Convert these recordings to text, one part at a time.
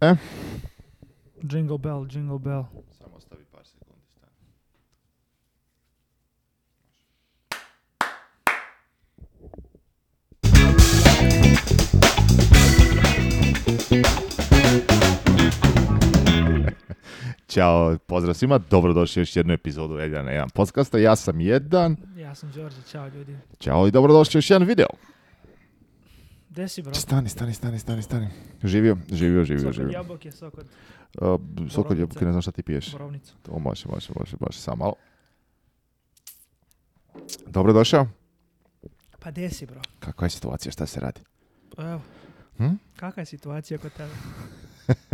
E? Jingle bell, jingle bell. Samo stavi par sekundi. Stani. Ćao, pozdrav svima, dobrodošli u još jednu epizodu 1 na jedan podcasta. Ja sam jedan. Ja sam Đorđe, čao ljudi. Ćao i dobrodošli u još jedan video. Gde si, bro? Stani, stani, stani, stani, stani. Živio, živio, živio, sokod živio. Sokod jabuke, jabuke, ne znam šta ti piješ. Borovnicu. To može, može, može, samo Dobro došao. Pa gde si, bro? Kakva je situacija, šta se radi? Pa evo, hm? kakva je situacija kod tebe?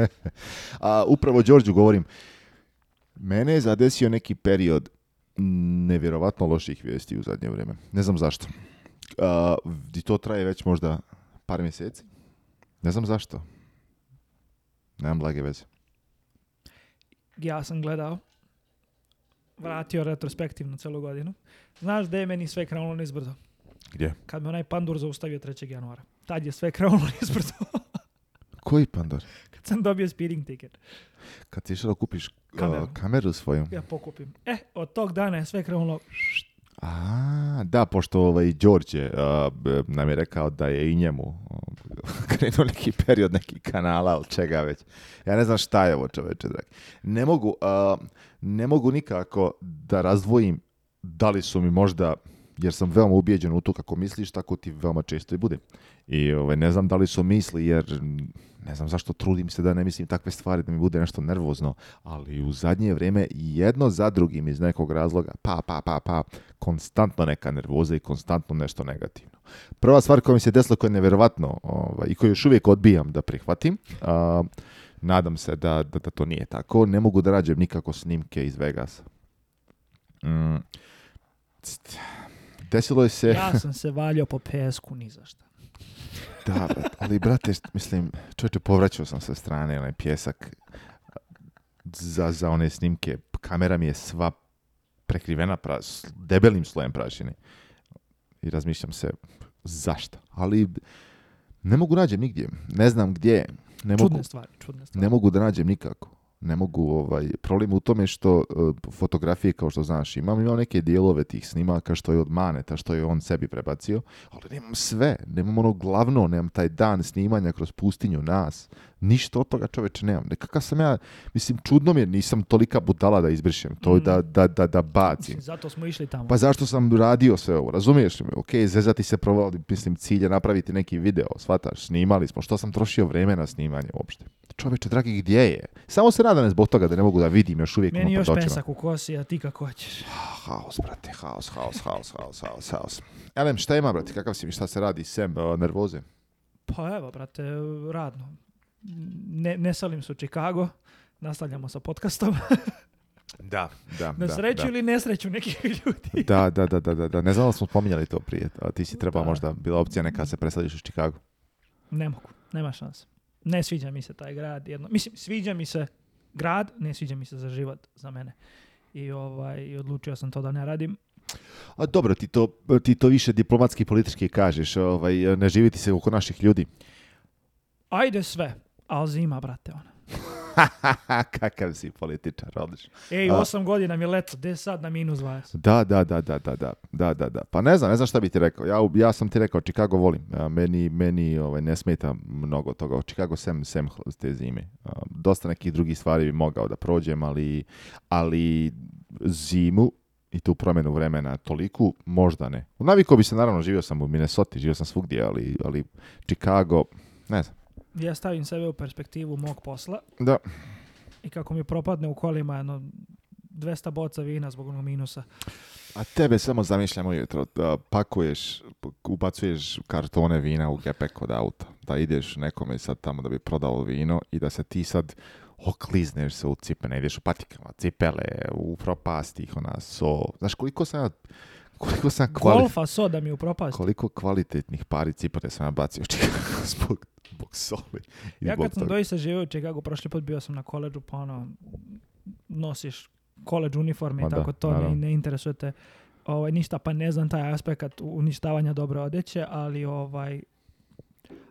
A, upravo Đorđu govorim. Mene je zadesio neki period nevjerovatno loših vijesti u zadnje vrijeme. Ne znam zašto. Uh, I to traje već možda par mjeseci. Ne znam zašto. Nemam blage veze. Ja sam gledao, vratio retrospektivno celu godinu. Znaš da je meni sve krenulo nizbrdo? Gdje? Kad me onaj pandur zaustavio 3. januara. Tad je sve krenulo nizbrdo. Koji pandur? Kad sam dobio speeding ticket. Kad si išao kupiš kameru. svoju. Ja pokupim. E, eh, od tog dana je sve krenulo a, da, pošto ovaj Đorđe nam je rekao da je i njemu krenuo neki period neki kanala, ali čega već. Ja ne znam šta je ovo čoveče, dragi. Ne mogu, ne mogu nikako da razdvojim da li su mi možda jer sam veoma ubijeđen u to kako misliš, tako ti veoma često i bude. I ovaj, ne znam da li su misli, jer ne znam zašto trudim se da ne mislim takve stvari, da mi bude nešto nervozno, ali u zadnje vrijeme jedno za drugim iz nekog razloga, pa, pa, pa, pa, konstantno neka nervoza i konstantno nešto negativno. Prva stvar koja mi se desila, koja je neverovatno ovaj, i koju još uvijek odbijam da prihvatim, nadam se da, da, da, to nije tako, ne mogu da rađem nikako snimke iz Vegasa. Mm Desilo se... ja sam se valjao po pesku, ni za šta. da, ali brate, mislim, čovječe, povraćao sam sa strane, onaj pjesak za, za one snimke. Kamera mi je sva prekrivena pra, debelim slojem prašine. I razmišljam se, zašto? Ali ne mogu nađem nigdje. Ne znam gdje. Ne mogu, stvari. Ne mogu da nađem nikako ne mogu, ovaj, problem u tome što eh, fotografije kao što znaš imam, imam neke dijelove tih snimaka što je od maneta, što je on sebi prebacio, ali nemam sve, nemam ono glavno, nemam taj dan snimanja kroz pustinju nas, ništa od toga čoveče nemam. Nekakav sam ja, mislim, čudno mi je, nisam tolika budala da izbrišem, to da, mm. da, da, da bacim. zato smo išli tamo. Pa zašto sam radio sve ovo, razumiješ li me? Ok, zezati se provali, mislim, cilje napraviti neki video, shvataš, snimali smo, što sam trošio vreme na snimanje uopšte. Čoveče, dragi, gdje je? Samo se nadam zbog toga da ne mogu da vidim još uvijek. Meni još pensak u kosi, a ti kako hoćeš. Haos, brate, haos, haos, haos, haos, haos, haos. Elem, šta ima, brate, kakav si mi, šta se radi, sem, e, nervoze? Pa evo, brate, e, radno ne, ne se u Chicago, nastavljamo sa podcastom. Da, da, Na sreću ili nesreću nekih ljudi. Da, da, da, da, da. Ne znam da smo spominjali to prije. A ti si trebao možda, bila opcija neka se preseliš u Chicago. Ne mogu, nema šanse. Ne sviđa mi se taj grad. Jedno. Mislim, sviđa mi se grad, ne sviđa mi se za život, za mene. I, ovaj, odlučio sam to da ne radim. A dobro, ti to, ti to više diplomatski politički kažeš, ovaj, ne živiti se oko naših ljudi. Ajde sve, a zima, brate, ona. Kakav si političar, odlično. Ej, osam godina mi je leto, gdje sad na minus 20? Da, da, da, da, da, da, da, da, da. Pa ne znam, ne znam šta bi ti rekao. Ja, ja sam ti rekao, Chicago volim. meni, meni ovaj, ne smeta mnogo toga. Chicago sem, sem te zime. dosta nekih drugih stvari bi mogao da prođem, ali, ali zimu i tu promjenu vremena toliku, možda ne. U naviku bi se naravno živio sam u Minnesota, živio sam svugdje, ali, ali Chicago, ne znam ja stavim sebe u perspektivu mog posla. Da. I kako mi propadne u kolima jedno 200 boca vina zbog onog minusa. A tebe samo zamišljam ujutro, da pakuješ, ubacuješ kartone vina u gepek od auta, da ideš nekome sad tamo da bi prodao vino i da se ti sad oklizneš se u cipene, ideš u patikama, cipele, u propasti ih ona, so. Znaš koliko sam koliko sam Golfa da mi u propasti. Koliko kvalitetnih pari cipele sam ja bacio zbog zbog ja kad sam toga. doista živio u prošli put bio sam na koleđu, pa ono, nosiš koleđ uniforme i tako to, ne, ne interesuje te ovaj, ništa, pa ne znam taj aspekt uništavanja dobre odeće, ali ovaj,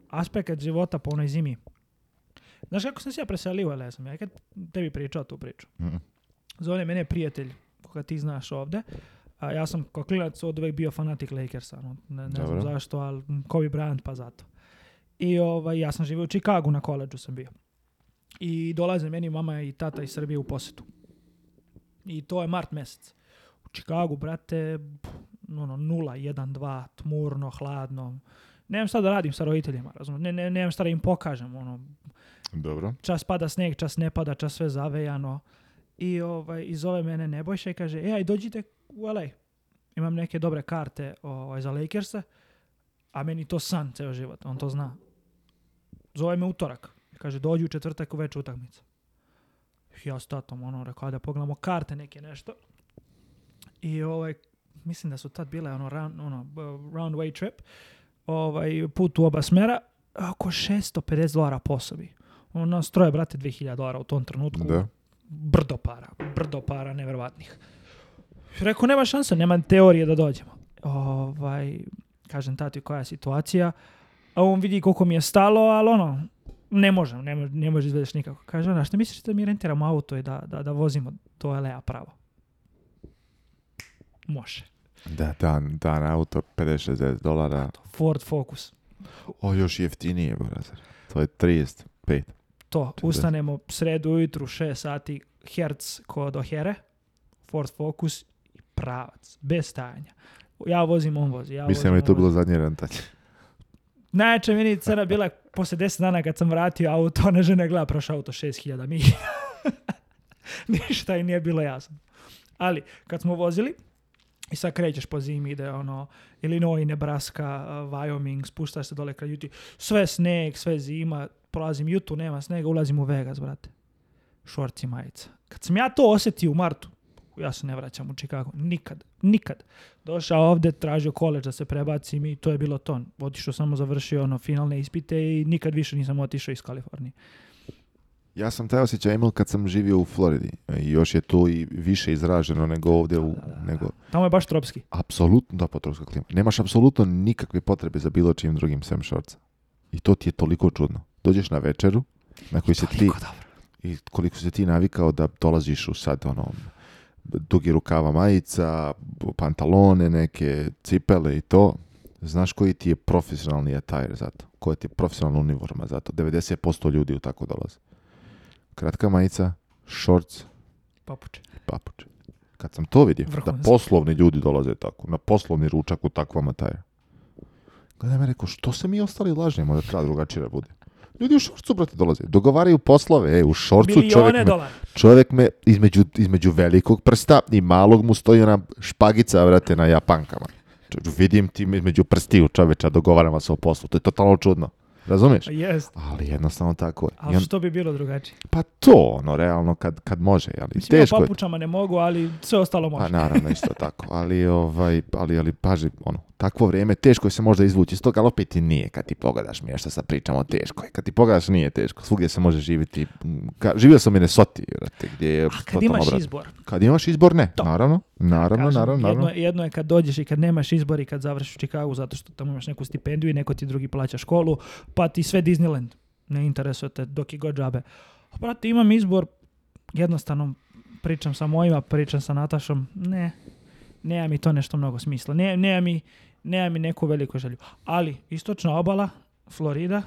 aspekt života po onoj zimi. Znaš kako sam se ja preselio, ali ja sam ja kad tebi pričao tu priču. mm Zove mene prijatelj, koga ti znaš ovde, a ja sam kao klinac od uvek bio fanatik Lakersa. Ono, ne, znam zašto, ali Kobe Bryant pa zato. I ovaj, ja sam živio u Čikagu, na koleđu sam bio. I dolaze meni mama i tata iz Srbije u posetu. I to je mart mjesec. U Čikagu, brate, ono, nula, jedan, dva, tmurno, hladno. Nemam šta da radim sa roditeljima, razumno. Ne, ne, nemam šta da im pokažem, ono. Dobro. Čas pada sneg, čas ne pada, čas sve zavejano. I, ovaj, zove mene Nebojša i kaže, ej, dođite u LA. Imam neke dobre karte ovaj, za Lakersa, a meni to san ceo život, on to zna zove me utorak. Kaže, dođi u četvrtak uveče utakmica. Ja s tatom, ono, rekao, da pogledamo karte neke nešto. I ovaj, mislim da su tad bile ono, round, ono, round way trip, ovaj, put u oba smera, oko 650 dolara po osobi. Ono, stroje, troje, brate, 2000 dolara u tom trenutku. Da. Brdo para, brdo para, nevjerovatnih. Rekao, nema šanse, nema teorije da dođemo. Ovaj, kažem tati koja je situacija a on vidi koliko mi je stalo, ali ono, ne možem, ne, može, ne može izvedeš nikako. Kaže ona, što misliš da mi rentiramo auto i da, da, da vozimo do LA pravo? Može. Da, dan, dan auto 50-60 dolara. Ford Focus. O, još jeftinije, brazar. To je 35. To, ustanemo sredu ujutru, 6 sati, Hertz kod Ohere, Ford Focus i pravac, bez stajanja. Ja vozim, on vozi. Ja Mislim da je to bilo zadnje rentanje. Najjača meni cena bila posle 10 dana kad sam vratio auto, ona žena gleda prošao auto 6000 mi. Ništa i nije bilo jasno. Ali kad smo vozili, i sad krećeš po zimi, ide ono Illinois, Nebraska, uh, Wyoming, spuštaš se dole kraj Utah, Sve sneg, sve zima, prolazim Jutu, nema snega, ulazim u Vegas, brate. Šorci majica. Kad sam ja to osjetio u martu, ja se ne vraćam u Chicago. Nikad. Nikad. Došao ovde, tražio koleđ da se prebacim i to je bilo to. Otišao samo, završio ono, finalne ispite i nikad više nisam otišao iz Kalifornije. Ja sam taj osjećaj imao kad sam živio u Floridi. I još je to i više izraženo nego ovdje. U, Nego... Tamo je baš tropski. Apsolutno, da, po tropska klima. Nemaš apsolutno nikakve potrebe za bilo čim drugim sem šorca. I to ti je toliko čudno. Dođeš na večeru na koji se ti... Dobro. I koliko se ti navikao da dolaziš u sad onom dugi rukava majica, pantalone neke, cipele i to. Znaš koji ti je profesionalni attire za to? Koja ti je profesionalna uniforma za to? 90% ljudi u tako dolazi. Kratka majica, shorts, papuče. papuče. Kad sam to vidio, da poslovni ljudi dolaze tako, na poslovni ručak u takvom attire. Gledaj me rekao, što se mi ostali lažnimo da treba drugačije da bude? Ljudi u šorcu, brate, dolaze. Dogovaraju poslove, e, u šorcu čovjek me, čovjek me između, između velikog prsta i malog mu stoji ona špagica, brate, na japankama. Vidim ti između prstiju čoveča, dogovaram se o poslu. To je totalno čudno. Razumiješ? Pa jest. Ali jednostavno tako je. Ali što bi bilo drugačije? Pa to, ono, realno, kad, kad može. Ali, Mislim, teško papučama ne mogu, ali sve ostalo pa može. Pa naravno, isto tako. Ali, ovaj, ali, ali, paži, ono, takvo vrijeme, teško je se možda izvući iz toga, ali opet nije kad ti pogledaš mi što sad pričamo, teško je. Kad ti pogledaš nije teško, svugdje se može živjeti. Ka, živio sam u Minnesota, gdje je... A kad imaš izbor. Kad imaš izbor, ne, naravno. Naravno, naravno, naravno. Jedno, jedno, je kad dođeš i kad nemaš izbor i kad završiš u Čikagu zato što tamo imaš neku stipendiju i neko ti drugi plaća školu, pa ti sve Disneyland ne interesuje te dok je god džabe. brate, imam izbor, jednostavno pričam sa mojima, pričam sa Natašom, ne, nema mi to nešto mnogo smisla. Ne, nema mi nema mi neku veliku želju. Ali, istočna obala, Florida.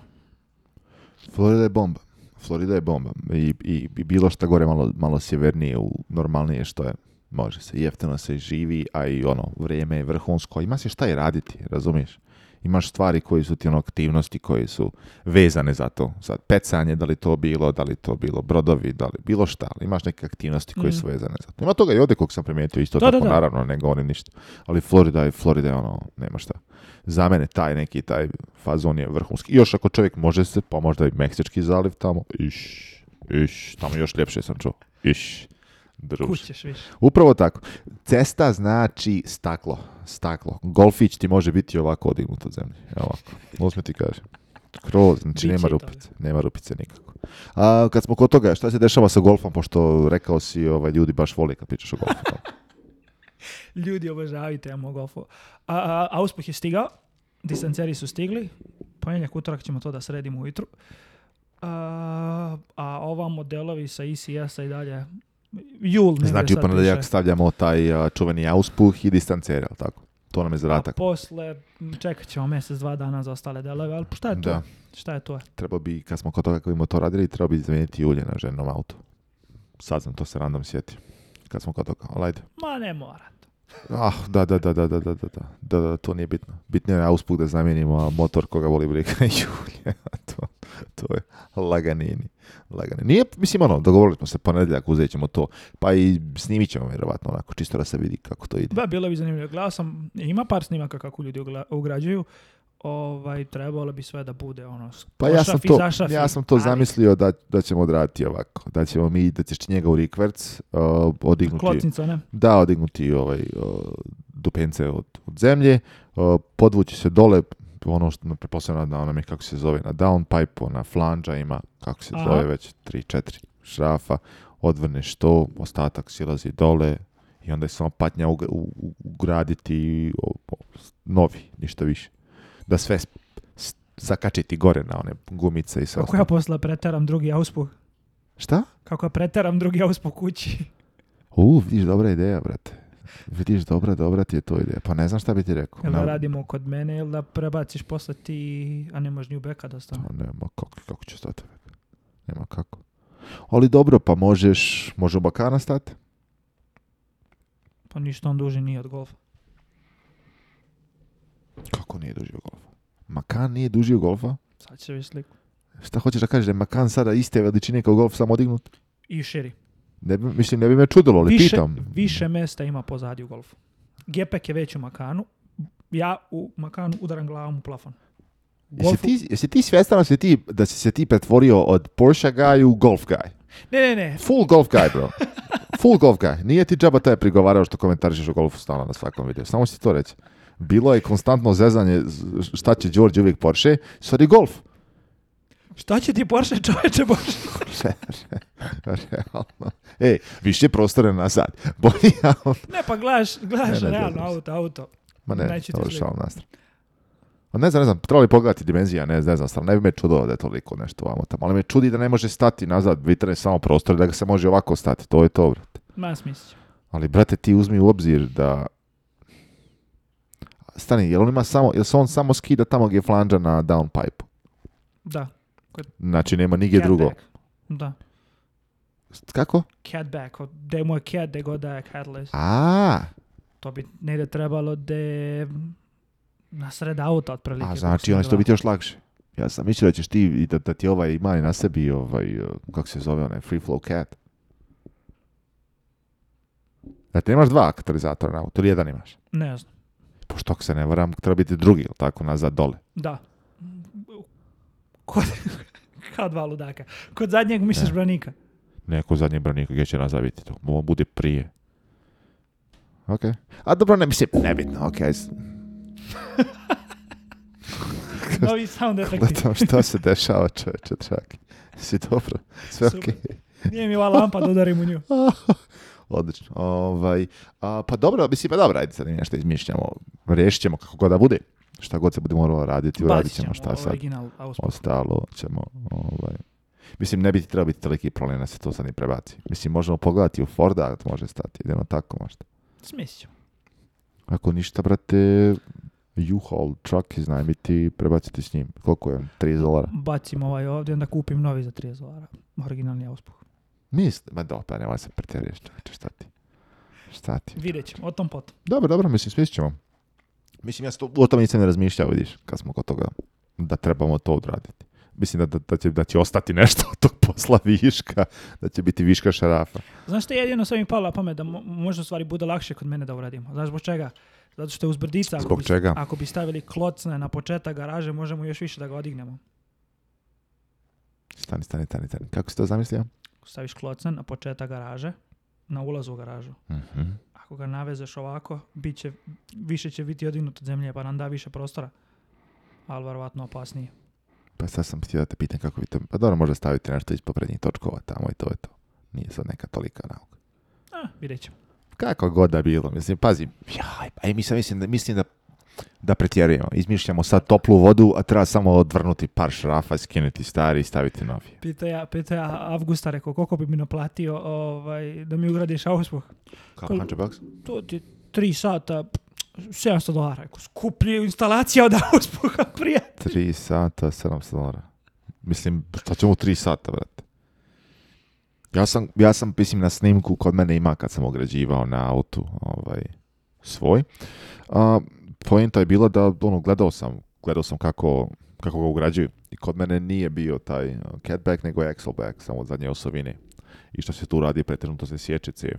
Florida je bomba. Florida je bomba. I, i, bilo šta gore malo, malo sjevernije, u, normalnije što je. Može se, jeftino se živi, a i ono, vrijeme je vrhunsko. Ima se šta i raditi, razumiješ? imaš stvari koji su ti ono aktivnosti koje su vezane za to. Za pecanje, da li to bilo, da li to bilo brodovi, da li bilo šta, ali imaš neke aktivnosti koje su mm. vezane za to. Ima toga i ovdje kog sam primijetio isto, tako naravno ne govorim ništa. Ali Florida je, Florida ono, nema šta. Za mene taj neki, taj fazon je vrhunski. I još ako čovjek može se, pa možda i Meksički zaliv tamo, iš, iš, tamo još ljepše sam čuo, iš druže. Upravo tako. Cesta znači staklo. Staklo. Golfić ti može biti ovako odignut od zemlje. Ovako. Uzme ti kažem Kroz, znači nema rupice. Nema rupice nikako. A, kad smo kod toga, šta se dešava sa golfom, pošto rekao si ovaj, ljudi baš vole kad pričaš o golfu. ljudi obožavaju temu o golfu. A, a, je stigao, distanceri su stigli, ponedjeljak utorak ćemo to da sredimo ujutru. A, a ova modelovi sa ICS-a e i dalje jul. Znači, u ponedjeljak stavljamo taj čuveni auspuh i distancere, al tako? To nam je pa zadatak. A posle čekat ćemo mjesec, dva dana za ostale delove, ali šta je to? Da. Šta je to? Treba bi, kad smo kod toga kako to radili, treba bi zamijeniti ulje na ženom autu. Sad sam to se random sjetio. Kad smo kod toga, ali ajde. Ma ne mora. Ah, da, da, da, da, da, da, da, da, to nije bitno. Bitno je usput da zamijenimo motor koga voli briga Julija. to, to je laganini. laganini. Nije, mislim, ono, dogovorili smo se ponedjeljak, uzet ćemo to, pa i snimit ćemo vjerovatno onako, čisto da se vidi kako to ide. Da, bilo bi zanimljivo. Gledao sam, ima par snimaka kako ljudi ugrađuju, ovaj, trebalo bi sve da bude ono. Pa ja sam to, zašafi, ja sam to zamislio da, da ćemo odraditi ovako. Da ćemo mi, da ćeš njega u rikverc uh, odignuti. ne? Da, odignuti ovaj, uh, dupence od, od zemlje, podvući se dole, ono što me na onome kako se zove, na downpipe, na flanđa ima, kako se zove već, 3-4 šrafa, odvrneš što, ostatak silazi dole i onda je samo patnja ugraditi novi, ništa više da sve zakačiti gore na one gumice i sve. Kako ja posla preteram drugi auspuh? Šta? Kako ja pretaram drugi auspuh kući? U, vidiš, dobra ideja, brate. Vidiš, dobra, dobra ti je to ideja. Pa ne znam šta bi ti rekao. Jel da radimo kod mene ili da prebaciš posle ti, a ne možeš ni u beka da stane? Pa nema, kako, kako će stati? Nema kako. Ali dobro, pa možeš, može u bakana stati? Pa ništa on duže nije od golfa. Kako nije dužio golfa? Makan nije dužio golfa? Sad će vi sliku. Šta hoćeš da kažeš da je Makan sada iste veličine kao golf samo odignut? I širi. Ne, bi, mislim, ne bi me čudilo, ali više, pitam. Više mesta ima pozadi u golfu. Gepek je već u Makanu. Ja u Makanu udaram glavom u plafon. Golfu... Jesi ti, ti svjestan da si, ti, da si se ti pretvorio od Porsche guy u golf guy? Ne, ne, ne. Full golf guy, bro. Full golf guy. Nije ti džaba taj prigovarao što komentarišeš o golfu stalno na svakom videu. Samo si to reći bilo je konstantno zezanje šta će Đorđe uvijek Porsche, sad je golf. Šta će ti Porsche čoveče Porsche? E, re, realno. Ej, više prostore na sad. Ne, pa gledaš, gledaš ne, realno auto, auto. Ma ne, šal ne znam, ne znam, trebali pogledati dimenzija, ne, ne znam, stvarno ne bi me čudo da je toliko nešto ovamo tamo, ali me čudi da ne može stati nazad, vitrne samo prostor, da ga se može ovako stati, to je to, brate. Ma Ali, brate, ti uzmi u obzir da stani, jel on samo, jel se on samo skida tamo gdje je flanđa na downpipe? Da. Kod... Znači nema nigdje drugo. Da. Kako? Catback, gdje mu je cat, gdje god da je catalyst. A. To bi negdje trebalo da na sred auta otprilike. A znači, ono će to biti još lakše. Ja sam mislio da ćeš ti, i da, da ti ovaj ima na sebi, ovaj, kako se zove onaj, free flow cat. Da ti nemaš dva katalizatora na auto, ili jedan imaš? Ne znam pošto ako se ne varam, treba biti drugi, ili tako, nazad dole. Da. Kod, kao dva ludaka. Kod zadnjeg misliš ne. branika. Ne, kod zadnjeg branika gdje će nazad biti to. On bude prije. Ok. A dobro, ne mislim, nebitno, ok. Novi sound efekti. što se dešava čovječe, čak. Si dobro, sve Super. ok. Nije mi ova lampa da udarim u nju. Odlično. Ovaj, a, pa dobro, mislim, pa dobro, ajde sad nešto izmišljamo. Riješit ćemo kako god da bude. Šta god se bude moralo raditi, uradit ćemo šta sad. Ostalo ćemo, ovaj, Mislim, ne bi ti biti toliki problem da se to sad ne prebaci. Mislim, možemo pogledati u Forda, može stati, idemo tako možda. Smislit Ako ništa, brate, U-Haul truck iznajmiti, prebaciti s njim. Koliko je? 30 dolara? Bacim ovaj ovdje, onda kupim novi za 30 dolara. Originalni auspuh. Mislim, ma dobro, pa nemoj se čovječe, šta ti? Šta ti? Vidjet ćemo, o tom potom. Dobro, dobro, mislim, svi ćemo. Mislim, ja to, o tome nisam ne razmišljao, vidiš, kad smo kod toga, da trebamo to odraditi. Mislim da, da, će, da će ostati nešto od tog posla viška, da će biti viška šarafa. Znaš što je jedino sam mi palo pamet, da možda stvari bude lakše kod mene da uradimo. Znaš zbog čega? Zato što je uzbrdica, ako, zbog bi, čega? ako bi stavili klocne na početak garaže, možemo još više da ga odignemo. Stani, stani, stani, stani. Kako si to zamislio? staviš klocan na početak garaže, na ulazu u garažu. Mhm. Ako ga navezeš ovako, bit će, više će biti odignut od zemlje, pa nam da više prostora, ali verovatno opasnije. Pa sad sam htio da te pitam kako bi to... Pa dobro, možda staviti nešto iz poprednjih točkova tamo i to je to. Nije sad neka tolika nauka. A, eh, vidjet ćemo. Kako god da bilo, mislim, pazi, jaj, pa e, mislim da, mislim da da pretjerujemo. Izmišljamo sad toplu vodu, a treba samo odvrnuti par šrafa, skinuti stari i staviti novi. Pita ja, pita ja Avgusta, rekao, koliko bi mi naplatio ovaj, da mi ugradiš auspuh? Kako, To ti tri sata, 700 dolara. Rekao, skuplje instalacija od auspuha, prijatelj. tri sata, 700 dolara. Mislim, šta ćemo u sata, brate? Ja sam, ja sam, mislim, na snimku kod mene ima kad sam ograđivao na autu ovaj, svoj. Uh, poenta je bila da ono, gledao sam, gledao sam kako, kako ga ugrađuju. I kod mene nije bio taj uh, catback, nego axleback, samo od zadnje osovine. I što se tu radi, pretrenuto se sječe cijev.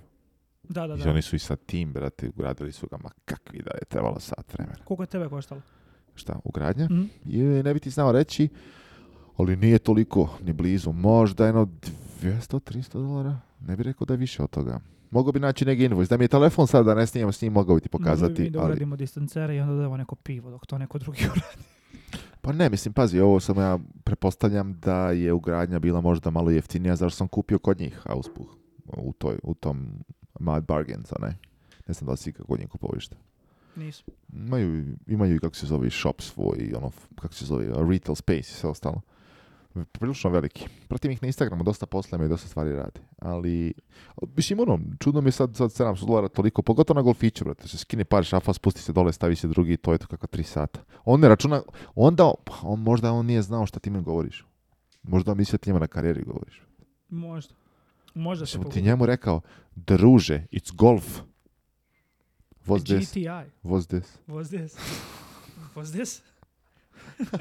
Da, da, da. I oni su i sa tim, brate, ugradili su ga, ma kakvi da je trebalo sat vremena. Koliko je tebe koštalo? Šta, ugradnja? Mm I ne bi ti znao reći, ali nije toliko, ni blizu. Možda jedno 200-300 dolara, ne bi rekao da je više od toga. Mogao bi naći neki invoice. Da mi je telefon sad da ne snijem s njim, mogao bi ti pokazati. Ali da uradimo distancere i onda damo neko pivo dok to neko drugi uradi. Pa ne, mislim, pazi, ovo samo ja prepostavljam da je ugradnja bila možda malo jeftinija, zašto sam kupio kod njih auspuh u, toj, u tom Mad Bargains, ne? Ne znam da li si kod njih kupovište. Nisam. Imaju, imaju i kako se zove shop svoj, ono, kako se zove, retail space i sve ostalo prilično veliki. Pratim ih na Instagramu dosta posla i dosta stvari rade. Ali, mislim, ono, čudno mi je sad, sad 700 dolara toliko, pogotovo na golfiću, brate, se skine par šafa, spusti se dole, stavi se drugi to je to kako tri sata. On ne računa, onda, on, možda on nije znao šta time govoriš. Možda misli ti njema na karijeri govoriš. Možda. Možda se ti njemu rekao, druže, it's golf. What's this? GTI. this? What's this? What's this?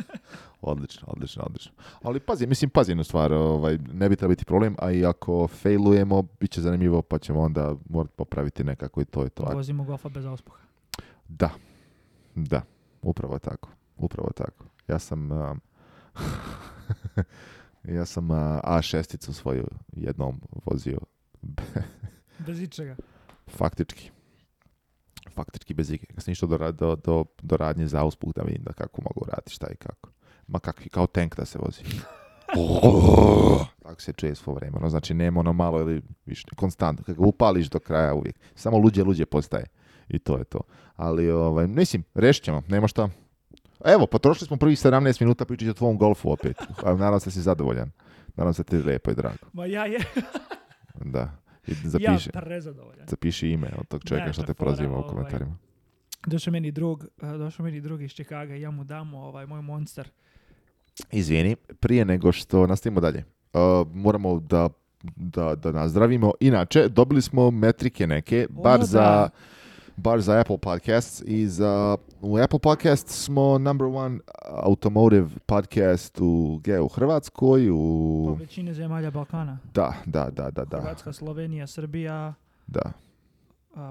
odlično, odlično, odlično. Ali pazi, mislim, pazi jednu stvar, ovaj, ne bi trebao biti problem, a i ako failujemo, bit će zanimljivo, pa ćemo onda morati popraviti nekako i to i to. Vozimo gofa bez ospuha. Da, da, upravo tako, upravo tako. Ja sam... ja sam A6 svoju jednom vozio. bez ičega. Faktički faktički bez ikakve. Sam išao do, do, do, radnje za usput da vidim da kako mogu raditi, šta i kako. Ma kakvi, kao tank da se vozi. Tako se čuje svo vremeno. Znači, nema ono malo ili više, konstantno. Kako upališ do kraja uvijek. Samo luđe, luđe postaje. I to je to. Ali, ovaj, mislim, ćemo. nema šta. Evo, potrošili smo prvih 17 minuta pričati o tvom golfu opet. Nadam se da si zadovoljan. Nadam se da ti lijepo i drago. Ma ja je. da. Zapiši, ja prezadovoljan. Zapiši ime od tog čovjeka što te proziva u ovaj. komentarima. došao meni drug, e, došao meni drug iz Čikaga i ja mu damo ovaj moj monster. Izvini, prije nego što nastavimo dalje, uh, moramo da, da, da nazdravimo. Inače, dobili smo metrike neke, bar za bar za Apple Podcasts i za, u Apple Podcasts smo number one uh, automotive podcast u, G, u Hrvatskoj. U... većini zemalja Balkana. Da, da, da, da. da. Hrvatska, Slovenija, Srbija. Da.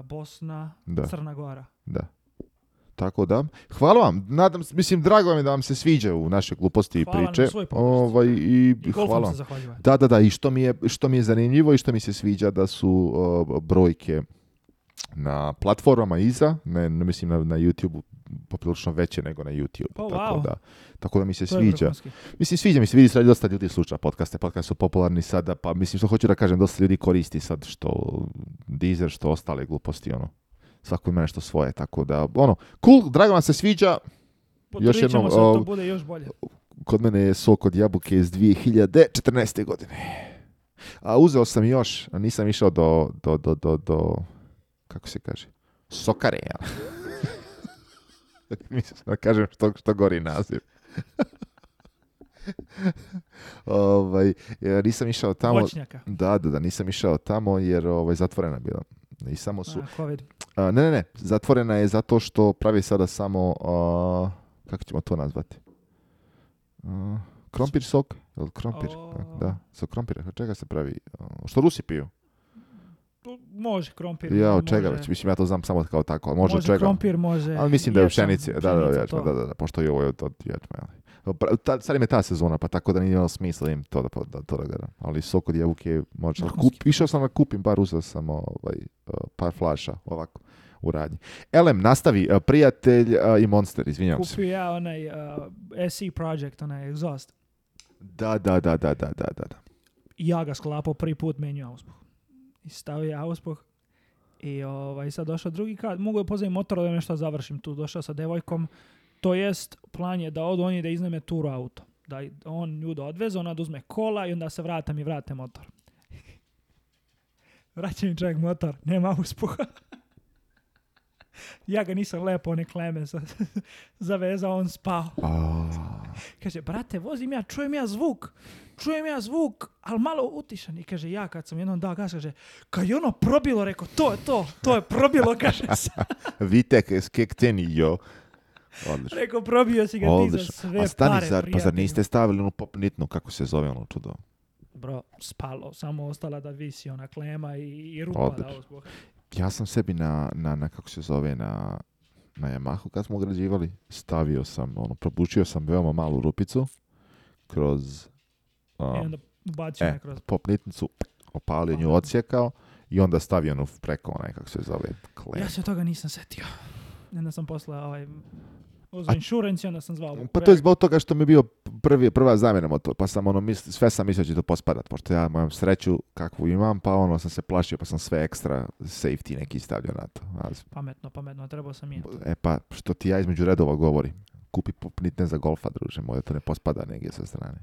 Bosna, Crna Gora. Da. Tako da, hvala vam. Nadam, se mislim, drago mi je da vam se sviđa u naše gluposti i priče. ovaj, i, hvala da, da, da. I što mi, je, što mi je zanimljivo i što mi se sviđa da su uh, brojke na platformama iza, ne, mislim na, na youtube poprilično veće nego na YouTube. Oh, tako, da, tako da mi se sviđa. Mislim, sviđa mi se, vidi sad dosta ljudi sluša podcaste, podcaste su popularni sada, pa mislim što hoću da kažem, dosta ljudi koristi sad što Deezer, što ostale gluposti, ono. Svako ima nešto svoje, tako da, ono, cool, drago vam se sviđa. još jednom, to bude još bolje. Kod mene je sok od jabuke iz 2014. godine. A uzeo sam još, nisam išao do, do, do, do, do kako se kaže, sokare, jel? Mislim da kažem što, što gori naziv. ovaj, ja nisam išao tamo. Da, da, da, nisam išao tamo jer ovaj, zatvorena bila. I samo su... ne, ne, ne, zatvorena je zato što pravi sada samo, kako ćemo to nazvati? A, krompir sok? Krompir, da, sa krompira. Čega se pravi? Što Rusi piju? Pa može krompir. Ja, od čega već? Mislim, ja to znam samo kao tako. Može, može čega. krompir, može. Ali mislim da je u pšenici. Da, da, da, da, da, pošto je ovo od, od Ali. Ta, sad im je ta sezona, pa tako da nije imao smisla im to da, da, to da gledam. Ali sok od jabuke može. Kup, išao sam da kupim, bar uzeo sam ovaj, eh, par flaša ovako u radnji. Elem, nastavi, eh, prijatelj eh, i monster, izvinjam Kupio se. Kupio ja onaj uh, SE project, onaj exhaust. Da, da, da, da, da, da, da. Ja ga sklapao prvi put, menio auspuh i stavio auspuh. I ovaj, sad došao drugi kad, mogu je pozivim motor da nešto završim tu, došao sa devojkom. To jest, plan je da od oni da izneme turu auto. Da on nju da odveze, ona da uzme kola i onda se vrata i vrate motor. Vraća mi čovjek motor, nema uspuha. ja ga nisam lepo, one kleme zavezao, on spao. Pa. Kaže, brate, vozim ja, čujem ja zvuk čujem ja zvuk, ali malo utišan. I kaže, ja kad sam jednom dao gas, kaže, kad je ono probilo, rekao, to je to, to je probilo, kaže se. Vitek in, jo. Rekao, probio si ga ti za sve pa zar niste stavili onu popnitnu, kako se zove ono čudo? Bro, spalo, samo ostala da visi ona klema i, rupa Ja sam sebi na, na, na, kako se zove, na, na Yamahu kad smo ugrađivali, stavio sam, ono, probučio sam veoma malu rupicu kroz onda e, opalio nju, odsjekao i onda stavio onu preko onaj, kako se zove, klep. Ja se toga nisam setio. Onda sam poslao ovaj, insurance onda sam zvao. Pa to je zbog toga što mi je bio prvi, prva zamjena motor, pa sam ono, sve sam mislio da će to pospadat, pošto ja mojom sreću kakvu imam, pa ono sam se plašio, pa sam sve ekstra safety neki stavio na to. Ali... Pametno, pametno, trebao sam i. E pa, što ti ja između redova govorim, kupi popnitne za golfa, druže moje, to ne pospada negdje sa strane.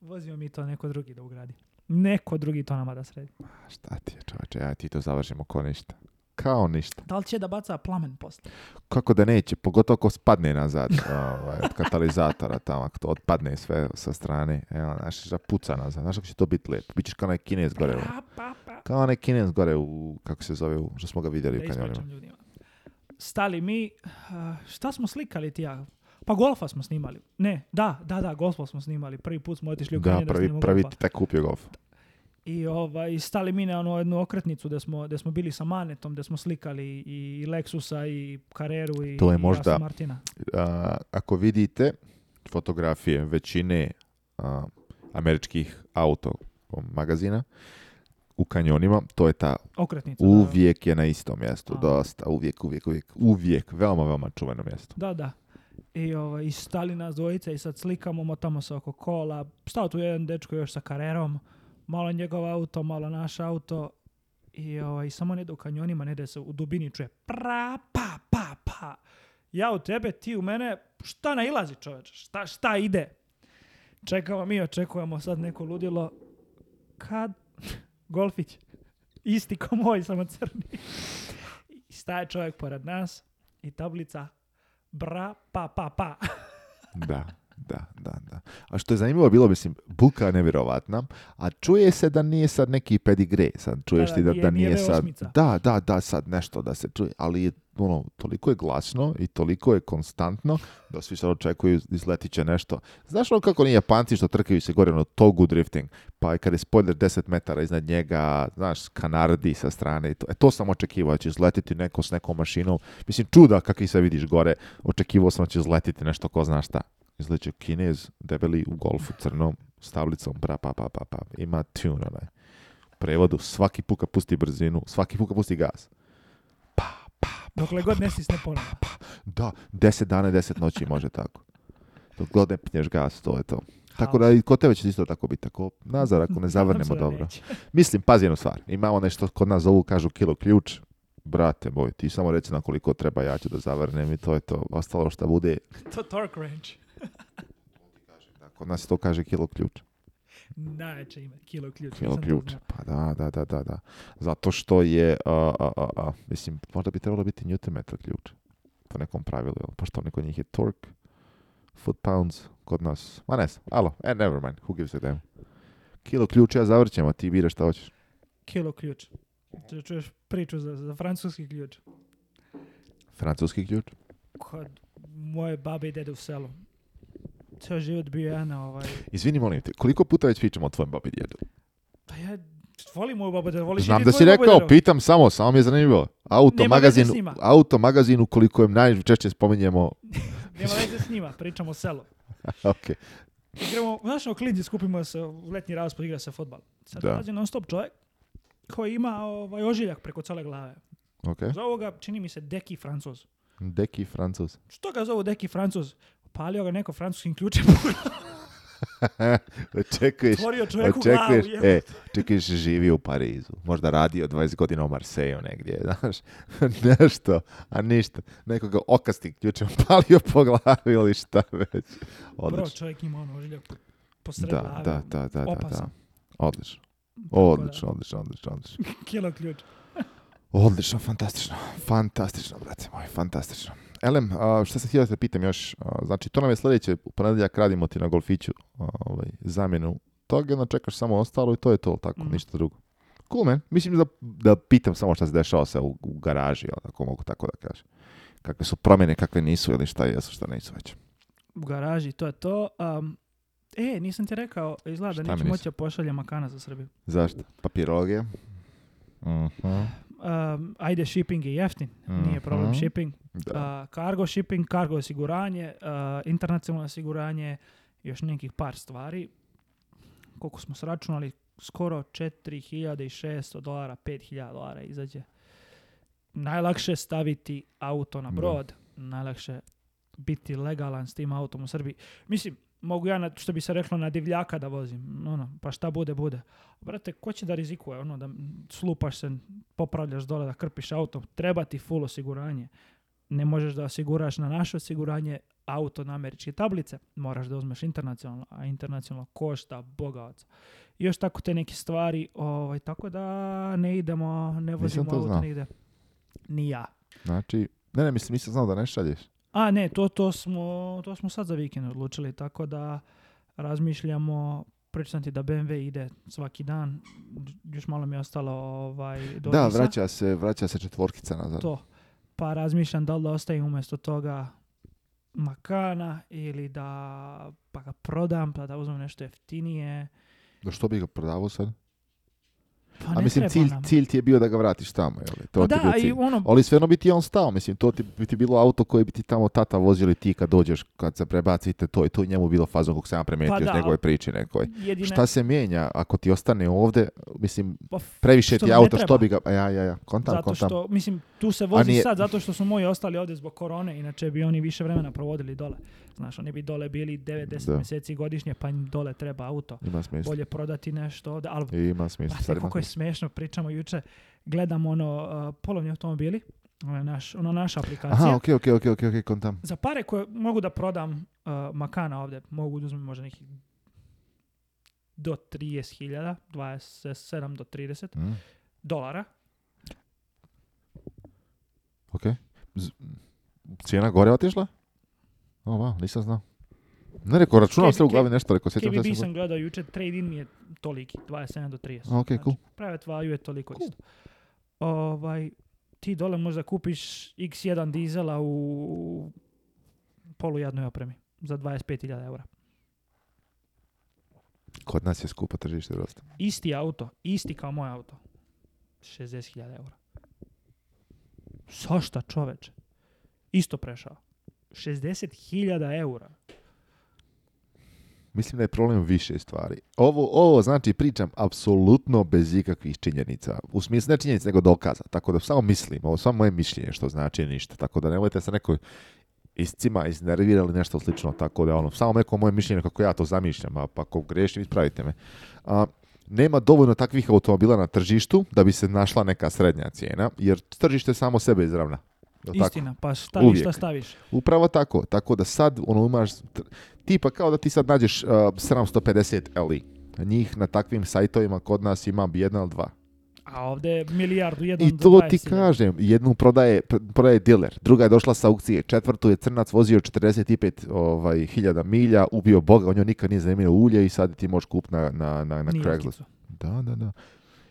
Vozimo mi to neko drugi da ugradi. Neko drugi to nama da sredi. šta ti je čovječe, ja ti to završimo ko ništa. Kao ništa. Da li će da baca plamen post. Kako da neće, pogotovo ako spadne nazad ovaj, od katalizatora tamo, ako to odpadne sve sa strane, evo, znaš, da puca nazad, znaš će to biti lijepo, bit ćeš kao onaj kinez gore. Pa, pa, pa. Kao onaj kinez gore, u, kako se zove, u, što smo ga vidjeli u kanjonima. Stali mi, šta smo slikali ti ja? Pa golfa smo snimali. Ne, da, da, da, golfa smo snimali. Prvi put smo otišli u Kanje da, prvi, da prvi golfa. kupio golf. I ovaj, stali mi na ono jednu okretnicu da smo, da smo bili sa Manetom, da smo slikali i Lexusa i Kareru i, to je možda, Martina. ako vidite fotografije većine američkih auto magazina, u kanjonima, to je ta okretnica. Uvijek je na istom mjestu, dosta, uvijek, uvijek, uvijek, uvijek, veoma, veoma čuveno mjesto. Da, da i, ovaj, i stali nas dvojice i sad slikamo, motamo se oko kola. Stao tu jedan dečko još sa karerom, malo njegov auto, malo naš auto i ovaj, samo ne u kanjonima, ne se u dubini, čuje pra, pa, pa, pa. Ja u tebe, ti u mene, šta nailazi čoveče, šta, šta ide? Čekamo, mi očekujemo sad neko ludilo. Kad? Golfić. Isti ko moj, samo crni. I staje čovjek pored nas i tablica bra, pa, pa, pa. da, da, da, da. A što je zanimljivo bilo, mislim, buka je nevjerovatna, a čuje se da nije sad neki pedigre, sad čuješ da, ti da, da da nije sad... Da, da, da, sad nešto da se čuje, ali ono, toliko je glasno i toliko je konstantno da svi sad očekuju izletit će nešto. Znaš ono kako ni Japanci što trkaju se gore ono togu drifting, pa kad je spoiler 10 metara iznad njega, znaš, kanardi sa strane. I to, e, to sam očekivao, će izletiti neko s nekom mašinom. Mislim, čuda kakvi se vidiš gore. Očekivao sam da će izletiti nešto ko zna šta. Izleće kinez, debeli u golfu crnom, stavlicom, pra, pa, pa, pa, pa. Ima tune, onaj prevodu, svaki puka pusti brzinu, svaki puka pusti gaz Dokle god ne stisne pa, Da, deset dana i deset noći može tako. Dok god ne pnješ gas, to je to. Tako da i kod tebe će isto tako biti. tako nazar, ako ne zavrnemo dobro. Mislim, pazi jednu stvar. Imamo nešto kod nas zovu, kažu kilo ključ. Brate moj, ti samo reci na koliko treba, ja ću da zavrnem i to je to. Ostalo šta bude... To torque range. Kod nas to kaže kilo ključ. Najjače ime, kilo Kilo pa da, da, da, da, da. Zato što je, a, mislim, možda bi trebalo biti Newton metar ključ po nekom pravilu, jel? Pošto oni kod njih je torque, foot pounds, kod nas. Ma ne znam, alo, eh, never mind, who gives a damn. Kilo ključ, ja zavrćem, a ti biraš šta hoćeš. Kilo ključ. čuješ priču za, za francuski ključ. Francuski ključ? Kod moje babe i dede u selu ceo život bio jedan ovaj... Izvini, molim te, koliko puta već pričamo o tvojem babi Pa ja volim moju babu djedu, voliš Znam da si rekao, babu pitam samo, samo mi je zanimljivo. Auto magazin, auto magazinu koliko im najčešće spominjemo. Nema veze s njima, pričamo o selu. okay. Igramo, u u klinci skupimo se, u letnji raspod igra se fotbal. Sad dolazi non stop čovjek koji ima ovaj, ožiljak preko cele glave. Okay. Zovu ga, čini mi se, Deki Francuz. Deki Francuz. Što ga zovu Deki Francuz? Palio ga neko francuskim ključem očekuješ, Otvorio čovjeku očekuješ, glavu, e, očekuješ živi u Parizu, možda radio 20 godina u Marseju negdje, znaš, nešto, a ništa, nekoga okasti ključem palio po glavi ili šta već. Odlično. Bro, čovjek ima ono ožiljak po sred da, ono, da, da, da, Da, da. Odlično. Odlično, odlično, odlično, odlično. Kilo ključ. odlično, fantastično, fantastično, brate moj, fantastično. Elem, šta se htio da pitam još, znači to nam je sljedeće, u ponedjeljak radimo ti na golfiću ovaj, zamjenu toga, onda čekaš samo ostalo i to je to, tako, mhm. ništa drugo. Cool, Mislim da, da pitam samo šta se dešava se u, u garaži, ako mogu tako da kažem. Kakve su promjene, kakve nisu ili šta jesu, šta nisu već. U garaži, to je to. e, nisam ti rekao, izgleda da neću moći pošaljem makana za Srbiju. Zašto? Papirologija? Eh, mhm um, ajde shipping je jeftin, nije mhm. problem shipping. Uh, cargo shipping, cargo osiguranje, uh, internacionalno osiguranje, još nekih par stvari. Koliko smo sračunali, skoro 4600 dolara, 5000 dolara izađe. Najlakše staviti auto na brod, najlakše biti legalan s tim autom u Srbiji. Mislim, mogu ja, na, što bi se reklo, na divljaka da vozim. Ono, pa šta bude, bude. Brate, ko će da rizikuje? Ono, da slupaš se popravljaš dole, da krpiš auto, treba ti full osiguranje. Ne možeš da osiguraš na naše osiguranje auto na američke tablice, moraš da uzmeš internacionalno, a internacionalno košta I Još tako te neke stvari, ovaj, tako da ne idemo, ne vozimo auto znao. nigde. Ni ja. Znači, ne, ne, mislim, nisam znao da ne šalješ. A ne, to, to, smo, to smo sad za vikend odlučili, tako da razmišljamo pročitam ti da BMW ide svaki dan, još malo mi je ostalo ovaj, do Da, vraća se, vraća se četvorkica nazad. To. Pa razmišljam da li da ostavim umjesto toga makana ili da pa ga prodam, pa da uzmem nešto jeftinije. Da što bi ga prodavao sad? Pa A mislim, cilj, ti je bio da ga vratiš tamo, li? To pa i ono... Ali svejedno bi ti on stao, mislim, to ti, bi ti bilo auto koje bi ti tamo tata vozili ti kad dođeš, kad se prebacite to i to njemu bilo fazom kog sam ja premetio pa da, s njegove priči nekoj. Šta se mijenja ako ti ostane ovde mislim, pa previše ti auto, što bi ga... A ja, ja, ja, kontam, zato kontam. Što, mislim, tu se vozi sad zato što su moji ostali ovdje zbog korone, inače bi oni više vremena provodili dole. Znaš, oni bi dole bili 9-10 mjeseci godišnje, pa im dole treba auto. Ima smisla. Bolje prodati nešto ovdje. Ali, ima smisla. Pa, Smešno, pričamo juče, gledamo ono uh, polovni automobili, ona naš, ono naša aplikacija. Aha, okej, okay, okej, okay, okej, kontam. Za pare koje mogu da prodam uh, makana ovdje, mogu da uzmem možda nekih do 30.000, hiljada, 27 do 30 mm. dolara. Okej. cijena gore otišla? O, oh, wow, nisam znao. Ne rekao, računam sve u glavi nešto, reko, sjećam se. KBB sam gledao jučer, trade in mi je toliki, 27 do 30. Ok, znači, cool. Private value je toliko cool. isto. Ovaj, ti dole možda kupiš X1 dizela u polujadnoj opremi za 25.000 eura. Kod nas je skupa tržište dosta. Isti auto, isti kao moj auto. 60.000 eura. Sašta čoveče? Isto prešao. 60.000 eura. Mislim da je problem više stvari. Ovo, ovo znači pričam apsolutno bez ikakvih činjenica. U smislu ne činjenica nego dokaza. Tako da samo mislim, ovo samo moje mišljenje što znači ništa. Tako da nemojte se nekoj iscima iznervirali nešto slično. Tako da ono, samo neko moje mišljenje kako ja to zamišljam, a pa ako grešim ispravite me. A, nema dovoljno takvih automobila na tržištu da bi se našla neka srednja cijena, jer tržište samo sebe izravna. Istina, tako? pa šta, šta staviš? Upravo tako, tako da sad ono imaš, tipa kao da ti sad nađeš uh, 750 LI. Njih na takvim sajtovima kod nas ima jedna ili dva. A ovdje milijardu, jedan I to ti kažem, jednu prodaje, prodaje dealer, druga je došla sa aukcije, četvrtu je crnac vozio 45 ovaj, hiljada milja, ubio Boga, on joj nikad nije zanimljeno ulje i sad ti možeš kup na, na, na, na Da, da, da.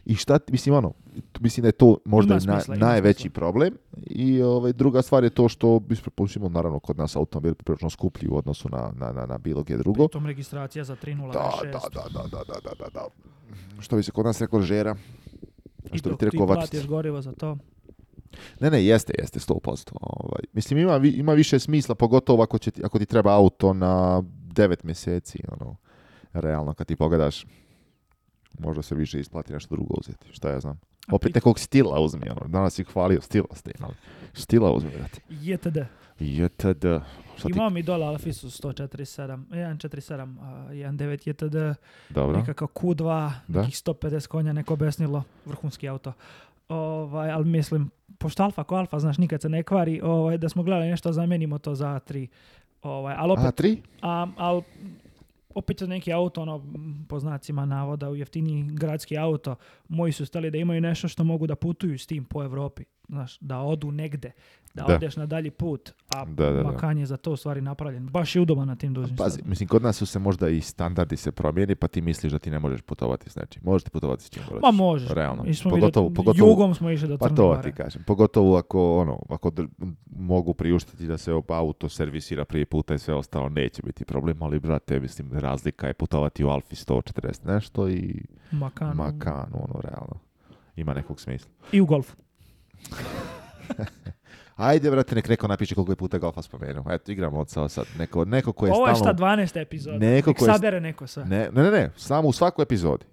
I šta, mislim, ono, mislim da je to možda smisla, na, najveći smisla. problem. I ovaj, druga stvar je to što, mislim, ono, naravno, kod nas automobil prilično skuplji u odnosu na, na, na, na bilo gdje drugo. Pritom registracija za 3.06. Da, da, da, da, da, da, da, da, Što bi se kod nas rekao žera. I što dok ti rekao platiš gorivo za to. Ne, ne, jeste, jeste, 100%. Ovaj, mislim, ima, ima više smisla, pogotovo ako, će ti, ako ti treba auto na 9 mjeseci, ono, realno, kad ti pogledaš možda se više isplati nešto drugo uzeti, šta ja znam. Opet nekog stila uzmi, ono, danas ih hvalio stila ste imali. stila uzmi, brate. JTD. JTD. Imao mi dola dole Alfisu 147, 147, 19 JTD, Dobro. nekakav Q2, da? nekih 150 konja, neko besnilo, vrhunski auto. Ovaj, ali mislim, pošto alfa ko alfa, znaš, nikad se ne kvari, ovaj, da smo gledali nešto, zamenimo to za A3. Ovaj, ali opet, A3? A, ali opet neki auto, ono, po znacima navoda, u jeftini gradski auto, moji su stali da imaju nešto što mogu da putuju s tim po Evropi znaš, da odu negde, da, da, odeš na dalji put, a da, je za to u stvari napravljen. Baš je udoban na tim dužim Pazi, mislim, kod nas su se možda i standardi se promijeni, pa ti misliš da ti ne možeš putovati s nečim. Možeš putovati s čim hoćeš. Ma možeš. Realno. Smo pogotovo, pogotovo, jugom smo išli do Pa to ti kažem. Pogotovo ako, ono, ako mogu priuštiti da se auto servisira prije puta i sve ostalo, neće biti problem, ali brate, mislim, razlika je putovati u Alfi 140 nešto i Makanu. Ono. Makanu, ono, realno. Ima nekog smisla. I u golfu. Ajde, brate, nek neko napiše koliko je puta golfa spomenuo. Eto, igramo od sad. Neko, neko ko je Ovo je šta 12. epizoda. Neko Sabere neko sad. Ne, ne, ne, ne, samo u svakoj epizodi.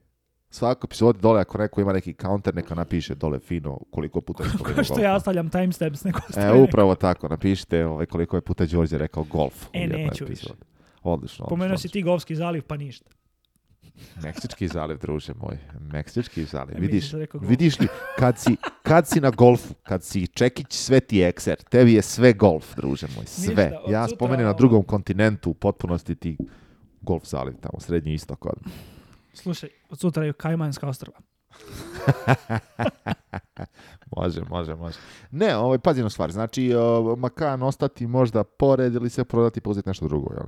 Svaku epizodu dole, ako neko ima neki counter, neka napiše dole fino koliko puta je spomenuo što ja ostavljam timestamps, neko E, upravo tako. Napišite ovaj, koliko je puta Đorđe rekao golf. E, neću više. Odlično, si ti golfski zaliv, pa ništa. Meksički zaliv, druže moj. Meksički zaliv. E, vidiš, vidiš li, kad si, kad si na golfu, kad si Čekić, sve ti je ekser. Tebi je sve golf, druže moj. Sve. ja spomenem na ono- drugom kontinentu u potpunosti ti golf zaliv tamo, srednji istok Slušaj, od sutra je Kajmanska ostrava. može, može, može. Ne, ovaj, pazi na stvar. Znači, makan ostati možda pored ili se prodati i uzeti nešto drugo, jel?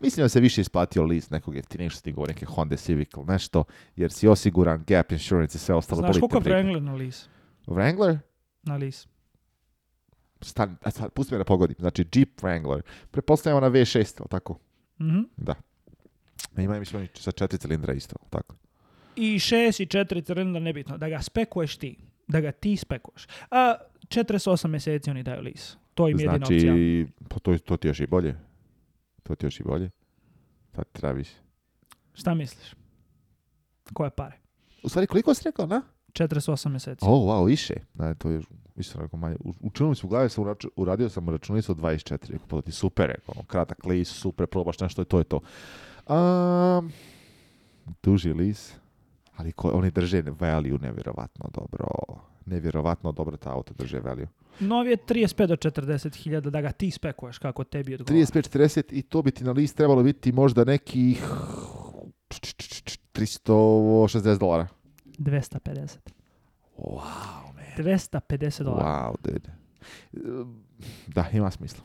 Mislim da se više isplatio list nekog jeftinijeg što ti govori neke Honda Civic ili nešto, jer si osiguran gap insurance i sve ostalo. Znaš koliko Wrangler na lis? Wrangler? Na lis. Stan, pusti me da pogodim. Znači, Jeep Wrangler. Prepostavljamo na V6, ili tako? mm Da. Ima imaju sa četiri cilindra isto, tako? I šest i četiri cilindra, nebitno. Da ga spekuješ ti. Da ga ti spekuješ. A 48 mjeseci oni daju lis. To im je znači, jedina opcija. Znači, pa to, to ti još i bolje. To ti još i bolje. pa treba više. Šta misliš? Koje pare? U stvari, koliko si rekao, na? 48 mjeseci. O, oh, wow, više. Da, to je više sam rekao manje. mi u glavi, sam uraču, uradio sam računicu 24. Rekao, pa ti super, rekao. Ono, kratak list, super, probaš nešto to je to. Um, duži list, ali ko, oni drže value nevjerovatno dobro nevjerovatno dobro ta auto drže value. Novi je 35 do 40 hiljada, da ga ti spekuješ kako tebi odgovara. 35-40 i to bi ti na list trebalo biti možda nekih 360 dolara. 250. Wow, man. 250 dolara. Wow, dude. Da, ima smisla.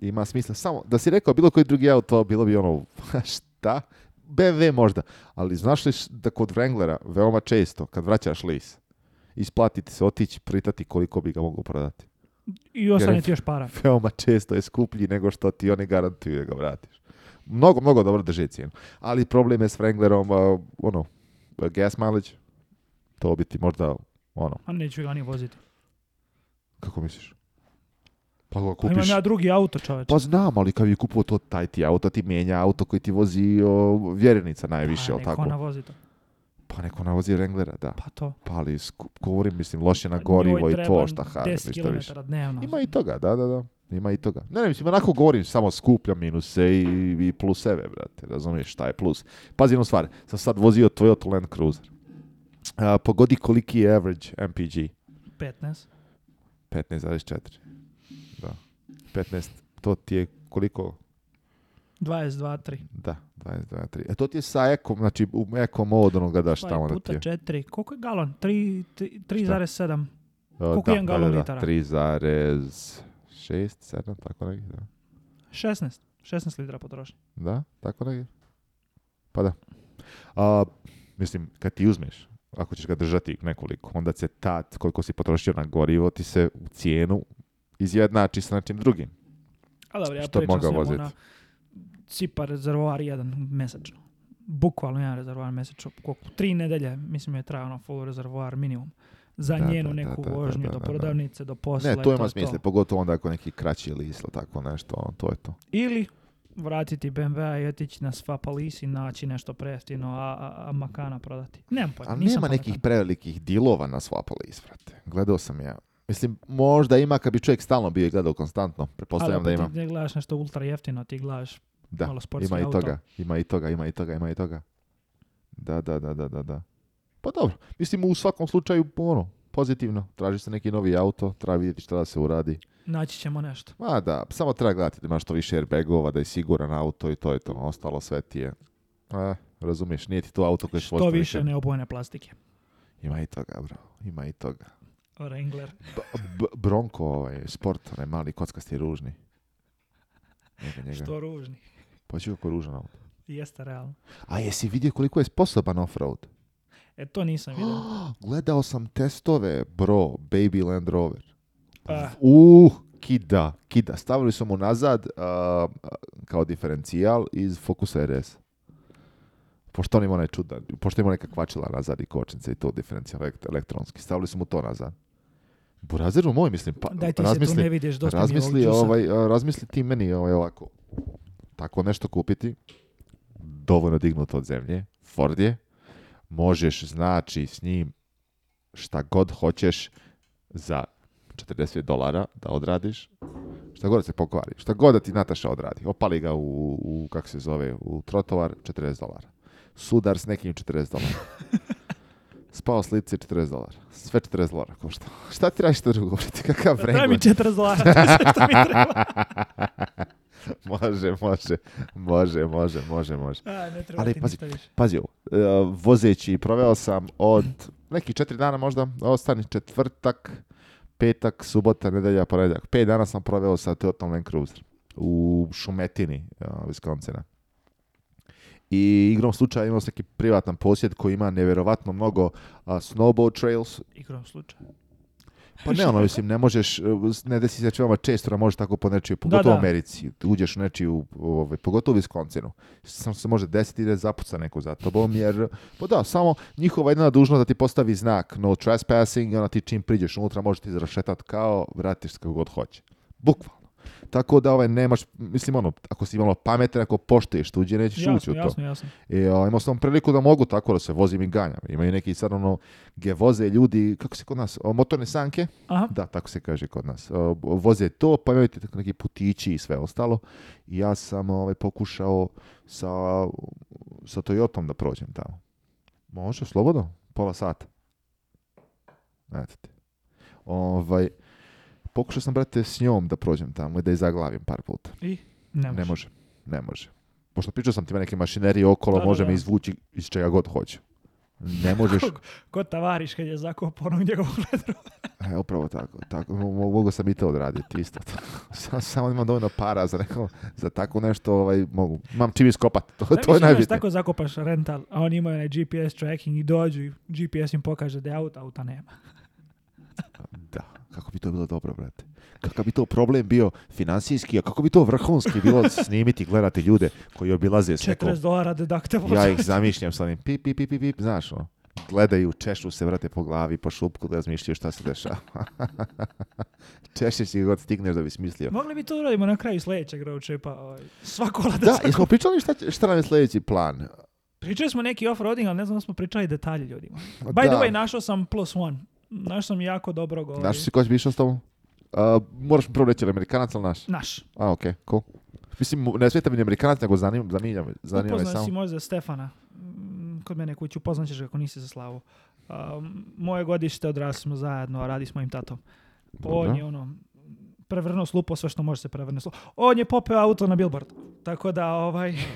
Ima smisla. Samo, da si rekao bilo koji drugi auto, bilo bi ono, šta? BMW možda. Ali znaš li da kod Wranglera veoma često, kad vraćaš list isplatiti se otići, pritati koliko bi ga mogao prodati. I ti još para. Veoma često je skuplji nego što ti oni garantuju da ga vratiš. Mnogo, mnogo dobro drže cijenu. Ali problem je s Wranglerom, ono, gas mileage, to ti možda, ono... A neću ga ni voziti. Kako misliš? Pa ga pa kupiš... Pa imam ja drugi auto, čoveč. Pa znam, ali kad bi kupio to taj ti auto, ti mijenja auto koji ti vozi o, vjerenica najviše, ali pa tako? neko ona vozi to. Pa neko navozi Wranglera, da. Pa to. Pa ali govorim, mislim, loše na pa gorivo i to šta hara, ništa više. Ima i toga, da, da, da. Ima i toga. Ne, ne, mislim, onako govorim, samo skuplja minuse i, i pluseve, brate. Razumiješ šta je plus. Pazi jednu stvar, sam sad vozio Toyota Land Cruiser. pogodi koliki je average MPG. 15. 15,4. Da. 15. To ti je koliko? 22.3. Da, 22.3. E to ti je sa ekom, znači u ekom mod onoga daš tamo da puta 4. Koliko je galon? 3,7. Koliko je jedan galon da, litara? 3,6, 7, tako negdje. Da. 16. 16 litra potrošnje. Da, tako negdje. Pa da. A, mislim, kad ti uzmeš, ako ćeš ga držati nekoliko, onda se ta koliko si potrošio na gorivo ti se u cijenu izjednači sa nečim drugim. A dobro, ja pričam samo na cipa rezervoar jedan mesečno. Bukvalno jedan rezervoar mesečno. Koliko? Tri nedelje, mislim, je trajao ono full rezervoar minimum za njenu neku vožnju do prodavnice, do posla. Ne, to ima smisla, pogotovo onda ako neki kraći lisla, tako nešto, ono, to je to. Ili vratiti BMW i otići na sva palis i naći nešto preftino, a, a, makana prodati. Nemam pojma, Ali nema nekih prevelikih dilova na sva palis, vrate. Gledao sam ja. Mislim, možda ima kad bi čovjek stalno bio i gledao konstantno. Prepostavljam da ima. Ali ti ne gledaš nešto ultra jeftino, ti gledaš da, ima i toga, ima i toga, ima i toga, ima i toga. Da, da, da, da, da. Pa dobro, mislim u svakom slučaju ono, pozitivno, traži se neki novi auto, treba vidjeti šta da se uradi. Naći ćemo nešto. Ma da, samo treba gledati da imaš što više airbagova, da je siguran auto i to je to, ono, ostalo sve ti je. Eh, razumiješ, nije ti to auto koje što više neobojene plastike. Ima i toga, bro, ima i toga. Wrangler. bronko ovaj, sport, onaj mali kockasti ružni. Njega, njega. Što ružni? Pa će kako ružan auto. Jeste realno. A jesi vidio koliko je sposoban offroad? E, to nisam vidio. Gledao sam testove, bro, Baby Land Rover. Pa. Uh, kida, kida. Stavili su mu nazad uh, uh, kao diferencijal iz Focus RS. Pošto on ima onaj čudan, pošto ima neka kvačila nazad i kočnice i to diferencijal elektronski. Stavili su mu to nazad. Burazeru moj, mislim, pa, Daj ti razmisli, se ne vidiš, razmisli, ovaj, razmisli ti meni ovaj, ovako tako nešto kupiti, dovoljno dignuto od zemlje, Ford je, možeš znači s njim šta god hoćeš za 40 dolara da odradiš, šta god se pokvari, šta god da ti Nataša odradi, opali ga u, u kako se zove, u trotovar, 40 dolara. Sudar s nekim 40 dolara. Spao s lice 40 dolara. Sve 40 dolara košta. Šta ti radiš to drugo? Kakav Daj mi 40 dolara. može, može, može, može, može, može. Ali pazi, pazi e, vozeći proveo sam od nekih četiri dana možda, ostani četvrtak, petak, subota, nedelja, ponedjeljak. Pet dana sam proveo sa teotom Land Cruiser u Šumetini, uh, e, Wisconsina. I igrom slučaja imao sam neki privatan posjed koji ima nevjerovatno mnogo uh, snowboard trails. Igrom slučaja? Pa ne, ono, mislim, ne možeš, e, ne desi se veoma često da možeš tako po nečiju, pogotovo u Americi. Uđeš u nečiju, ovaj, pogotovo u Viskoncinu. Samo se može desiti da zapuca neko za tobom, jer, pa da, samo njihova jedna dužnost da ti postavi znak no trespassing, ona ti čim priđeš unutra može ti zrašetat kao, vratiš se kako god hoće. Bukva. Tako da ovaj nemaš, mislim ono, ako si malo pametan, ako poštuješ tuđe, nećeš ući u to. Jasno, jasno. E, imao sam priliku da mogu tako da se vozim i ganjam. i neki sad ono, gdje voze ljudi, kako se kod nas, o, motorne sanke, Aha. da, tako se kaže kod nas. voze to, pa imaju neki putići i sve ostalo. I ja sam ovaj, pokušao sa, sa Toyotom da prođem tamo. Može, slobodno, pola sata. Znate Ovaj, Pokušao sam, brate, s njom da prođem tamo i da je zaglavim par puta. I? Ne može. Ne može. Ne Pošto pričao sam ti, ima neke mašinerije okolo, da, može me izvući iz čega god hoće. Ne možeš... ko, tavariš kad je zakopao onog njegovog E, upravo tako. tako. Mogu sam i to odraditi, isto. Samo sam imam dovoljno para za, neko, za tako nešto, ovaj, mogu. Imam čim iskopat, to, to je najbitnije. tako zakopaš rental, a oni imaju GPS tracking i dođu i GPS im pokaže da je auta, auta nema. da. Kako bi to bilo dobro, brate? Kakav bi to problem bio financijski, a kako bi to vrhunski bilo snimiti, gledati ljude koji obilaze s nekom... 40 dolara dedakte. Ja ih zamišljam sa onim pip, pip, pip, pip, znaš, ono. Gledaju, češu se, vrate po glavi, po šupku, da razmišljaju šta se dešava. Češeš i god stigneš da bi smislio. Mogli bi to uradimo na kraju sljedećeg pa ovaj, Svako da, da svako... pričali šta, šta nam je sljedeći plan? Pričali smo neki off-roading, ali ne znam da smo pričali detalje ljudima. Pa By da. the way, našao sam plus one naš sam jako dobro govori. Naš si koji bi išao s tobom? Uh, moraš mi prvo reći, Amerikanac ili naš? Naš. A, okej, cool. Mislim, ne sveta mi ni Amerikanac, nego zanima, zanimljam zanima me samo. si možda Stefana. Mm, kod mene kuću, upoznaćeš ga ako nisi za slavu. Uh, moje godište odrasli smo zajedno, a radi s mojim tatom. On je ono, prevrnuo slupo sve što može se prevrnuo slupo. On je popeo auto na billboard. Tako da, ovaj...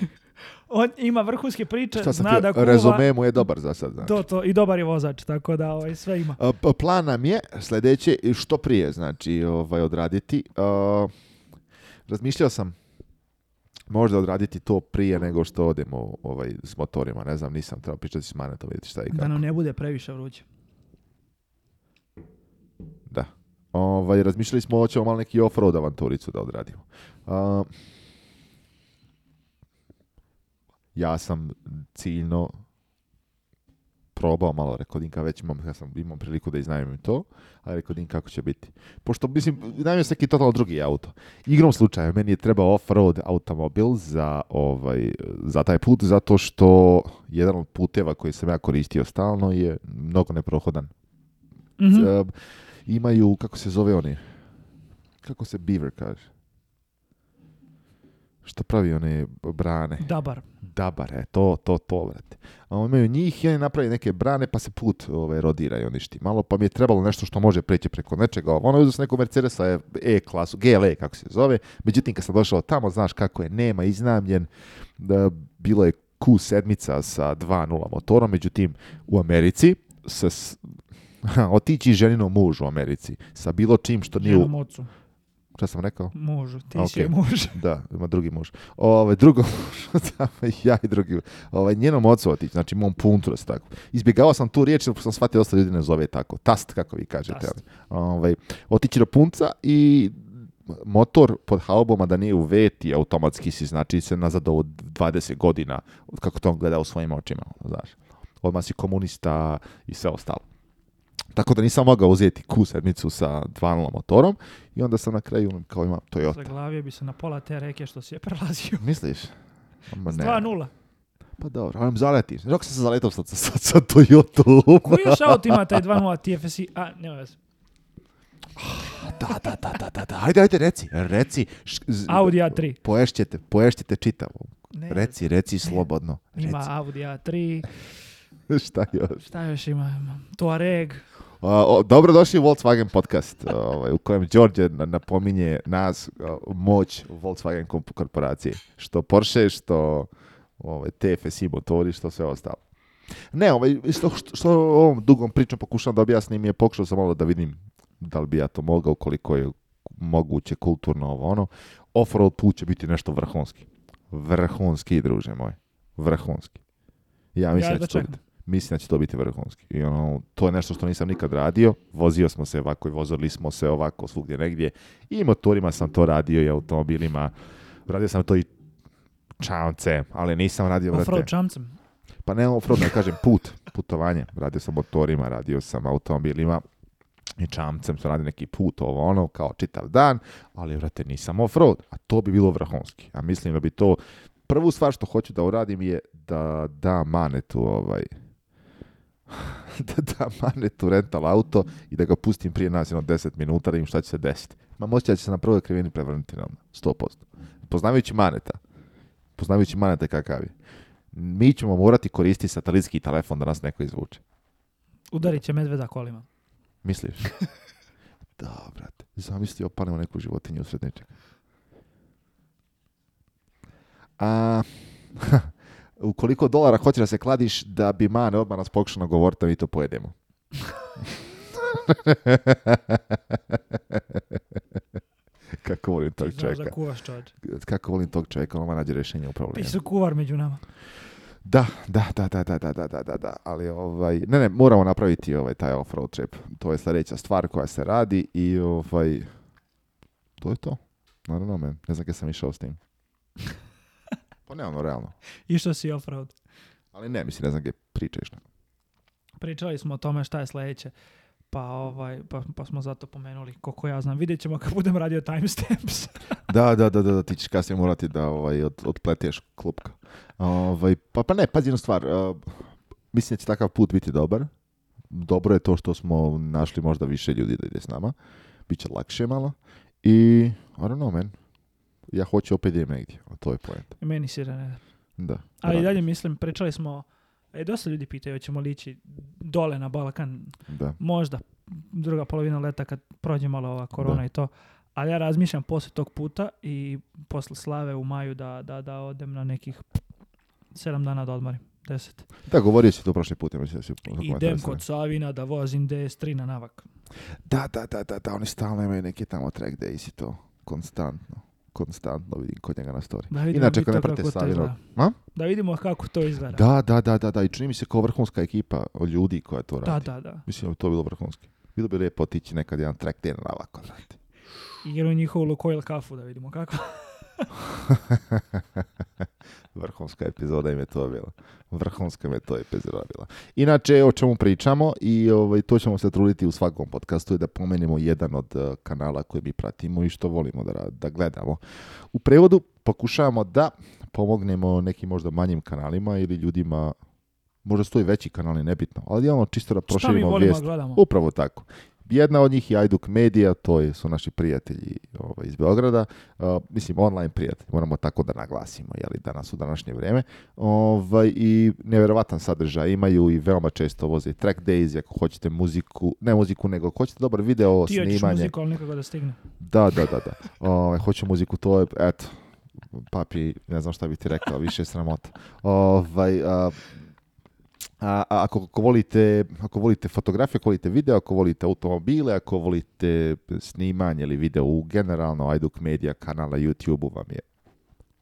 on ima vrhunske priče, zna da kuva... mu je dobar za sad. Znači. To, to, i dobar je vozač, tako da ovaj, sve ima. Plan nam je sljedeće, što prije, znači, ovaj, odraditi. razmišljao sam možda odraditi to prije nego što odemo ovaj, s motorima, ne znam, nisam trebao pričati s Manetom, vidjeti šta i kako. Da nam ne bude previše vruće. Da. Ovaj, razmišljali smo, hoćemo malo neki off-road avanturicu da odradimo ja sam ciljno probao malo rekodinka, već imam, ja sam imao priliku da iznajmim to, ali rekodin kako će biti. Pošto, mislim, najmijem se neki totalno drugi auto. Igrom slučaja, meni je trebao off-road automobil za, ovaj, za taj put, zato što jedan od puteva koji sam ja koristio stalno je mnogo neprohodan. Mhm. Imaju, kako se zove oni? Kako se Beaver kaže? što pravi one brane? Dabar. Dabar, e, to, to, to, A imaju njih i oni napravi neke brane pa se put ove, rodira i Malo pa mi je trebalo nešto što može preći preko nečega. Ono je sam neku Mercedesa E klasu, GLE kako se zove. Međutim, kad sam došao tamo, znaš kako je, nema iznamljen. Da, bilo je Q7 sa 2.0 motorom, međutim, u Americi se otići ženinom mužu u Americi sa bilo čim što nije... Ženom ocu. Šta sam rekao? Mužu, ti muž. Da, ima drugi muž. Ovaj, drugo muž, ja i drugi Ovaj, njenom ocu otići, znači mom se tako. Izbjegavao sam tu riječ, jer sam shvatio ostale ljudi ne zove tako. Tast, kako vi kažete. Ovaj, otići do punca i motor pod haubom, da nije u veti, automatski si, znači se nazad ovo 20 godina, kako to on gleda u svojim očima, znaš. Odmah si komunista i sve ostalo. Tako da nisam mogao uzeti Q7 sa 2.0 motorom i onda sam na kraju kao imam Toyota. Zaglavio bi se na pola te reke što si je prelazio. Misliš? Ma ne. 2.0. Pa dobro, ali zaleti. Rok sam se zaletao sa, sa, sa Toyota. Koji još auto ima taj 2.0 TFSI? A, nema veze. Da, da, da, da, da, da. Ajde, ajde, reci, reci. Audi A3. Poješćete, poješćete čitavo. Ne, reci, reci slobodno. Reci. Ima Audi A3. Šta još? Šta još ima? Touareg dobrodošli u Volkswagen podcast ovaj, u kojem Đorđe napominje nas moć Volkswagen korporacije. Što Porsche, što ovaj, TFSI motori, što sve ostalo. Ne, ovaj, što, što ovom dugom pričom pokušam da objasnim je pokušao sam malo da vidim da li bi ja to mogao, koliko je moguće kulturno ovo ono. Offroad put će biti nešto vrhunski. Vrhunski, druže moj. Vrhunski. Ja mislim da će to mislim da će to biti vrhunski. I ono, to je nešto što nisam nikad radio. Vozio smo se ovako i vozili smo se ovako svugdje negdje. I motorima sam to radio i automobilima. Radio sam to i čamce, ali nisam radio... Offroad čamcem? Pa ne offroad, ne kažem put, putovanje. Radio sam motorima, radio sam automobilima i čamcem sam radio neki put, ovo ono, kao čitav dan, ali vrate nisam offroad, a to bi bilo vrhunski. A mislim da bi to, prvu stvar što hoću da uradim je da da manetu ovaj, da, da mane tu rental auto i da ga pustim prije nas jedno 10 minuta da im šta će se desiti. Ma moći će se na prvoj krivini prevrnuti na 100%. Poznavajući maneta, poznavajući maneta kakav je, mi ćemo morati koristiti satelitski telefon da nas neko izvuče. Udarit će medveda kolima. Misliš? da, brate. Zamisli, opalimo neku životinju usred nečega. A... ukoliko dolara hoćeš da se kladiš, da bi mane odmah nas pokušano govoriti, mi to pojedemo. Kako volim tog čovjeka. Da kuvaš čovjek. Kako volim tog čovjeka, on nađe rješenje u problemu. kuvar među nama. Da, da, da, da, da, da, da, da, da, ali ovaj, ne, ne, moramo napraviti ovaj taj off-road trip. To je sljedeća stvar koja se radi i ovaj, to je to. Naravno, ne znam kada sam išao s tim. Pa ne, ono, realno. I što si offroad? Ali ne, mislim, ne znam gdje pričaš. Pričali smo o tome šta je sljedeće. Pa, ovaj, pa, pa smo zato pomenuli koliko ja znam. Vidjet ćemo kad budem radio timestamps. da, da, da, da, ti ćeš kasnije morati da ovaj, od, odpleteš klupka. Ovaj, pa, pa ne, pazi jednu stvar. mislim da će takav put biti dobar. Dobro je to što smo našli možda više ljudi da ide s nama. Biće lakše malo. I, I don't know, man ja hoću opet idem negdje. To je point. E, meni se da da. Ali i dalje mislim, pričali smo, e, dosta ljudi pitaju, ćemo li ići dole na Balkan. Da. Možda druga polovina leta kad prođe malo ova korona i to. Ali ja razmišljam poslije tog puta i posle slave u maju da, da, da odem na nekih sedam dana da odmorim. Deset. Da, govorio si to prošli put. I da si Idem kod Savina da vozim DS3 na navak. Da, da, da, da, oni stalno imaju neki tamo track days i to konstantno konstantno vidim kod njega na story. Da Inače, kad ne prate Da vidimo kako to izgleda. Da, da, da, da, I čini mi se kao vrhunska ekipa ljudi koja to radi. Da, da, Mislim da bi to bilo vrhunski. Bilo bi lijepo otići nekad jedan track day na ovako, znate. njihovu kafu da vidimo kako. Vrhunska epizoda im je to bila. Vrhunska im je to epizoda bila. Inače, o čemu pričamo i ovaj, to ćemo se truditi u svakom podcastu da pomenimo jedan od eh, kanala koji mi pratimo i što volimo da, da gledamo. U prevodu pokušavamo da pomognemo nekim možda manjim kanalima ili ljudima možda stoji veći kanali, nebitno, ali ono čisto da proširimo vijest. Upravo tako. Jedna od njih je Ajduk Media, to su naši prijatelji ovaj, iz Beograda, mislim online prijatelji, moramo tako da naglasimo, jeli danas u današnje vrijeme. Ovaj, I nevjerovatan sadržaj imaju i veoma često voze track days, ako hoćete muziku, ne muziku, nego ako hoćete dobar video Ti snimanje. Ti muziku, da stigne. Da, da, da. da. Ovaj, muziku, to je, eto, papi, ne znam šta bi ti rekao, više je sramota. Ovaj, a, ako, ako, volite, ako volite ako volite video, ako volite automobile, ako volite snimanje ili video u generalno Ajduk Media kanala YouTube-u vam je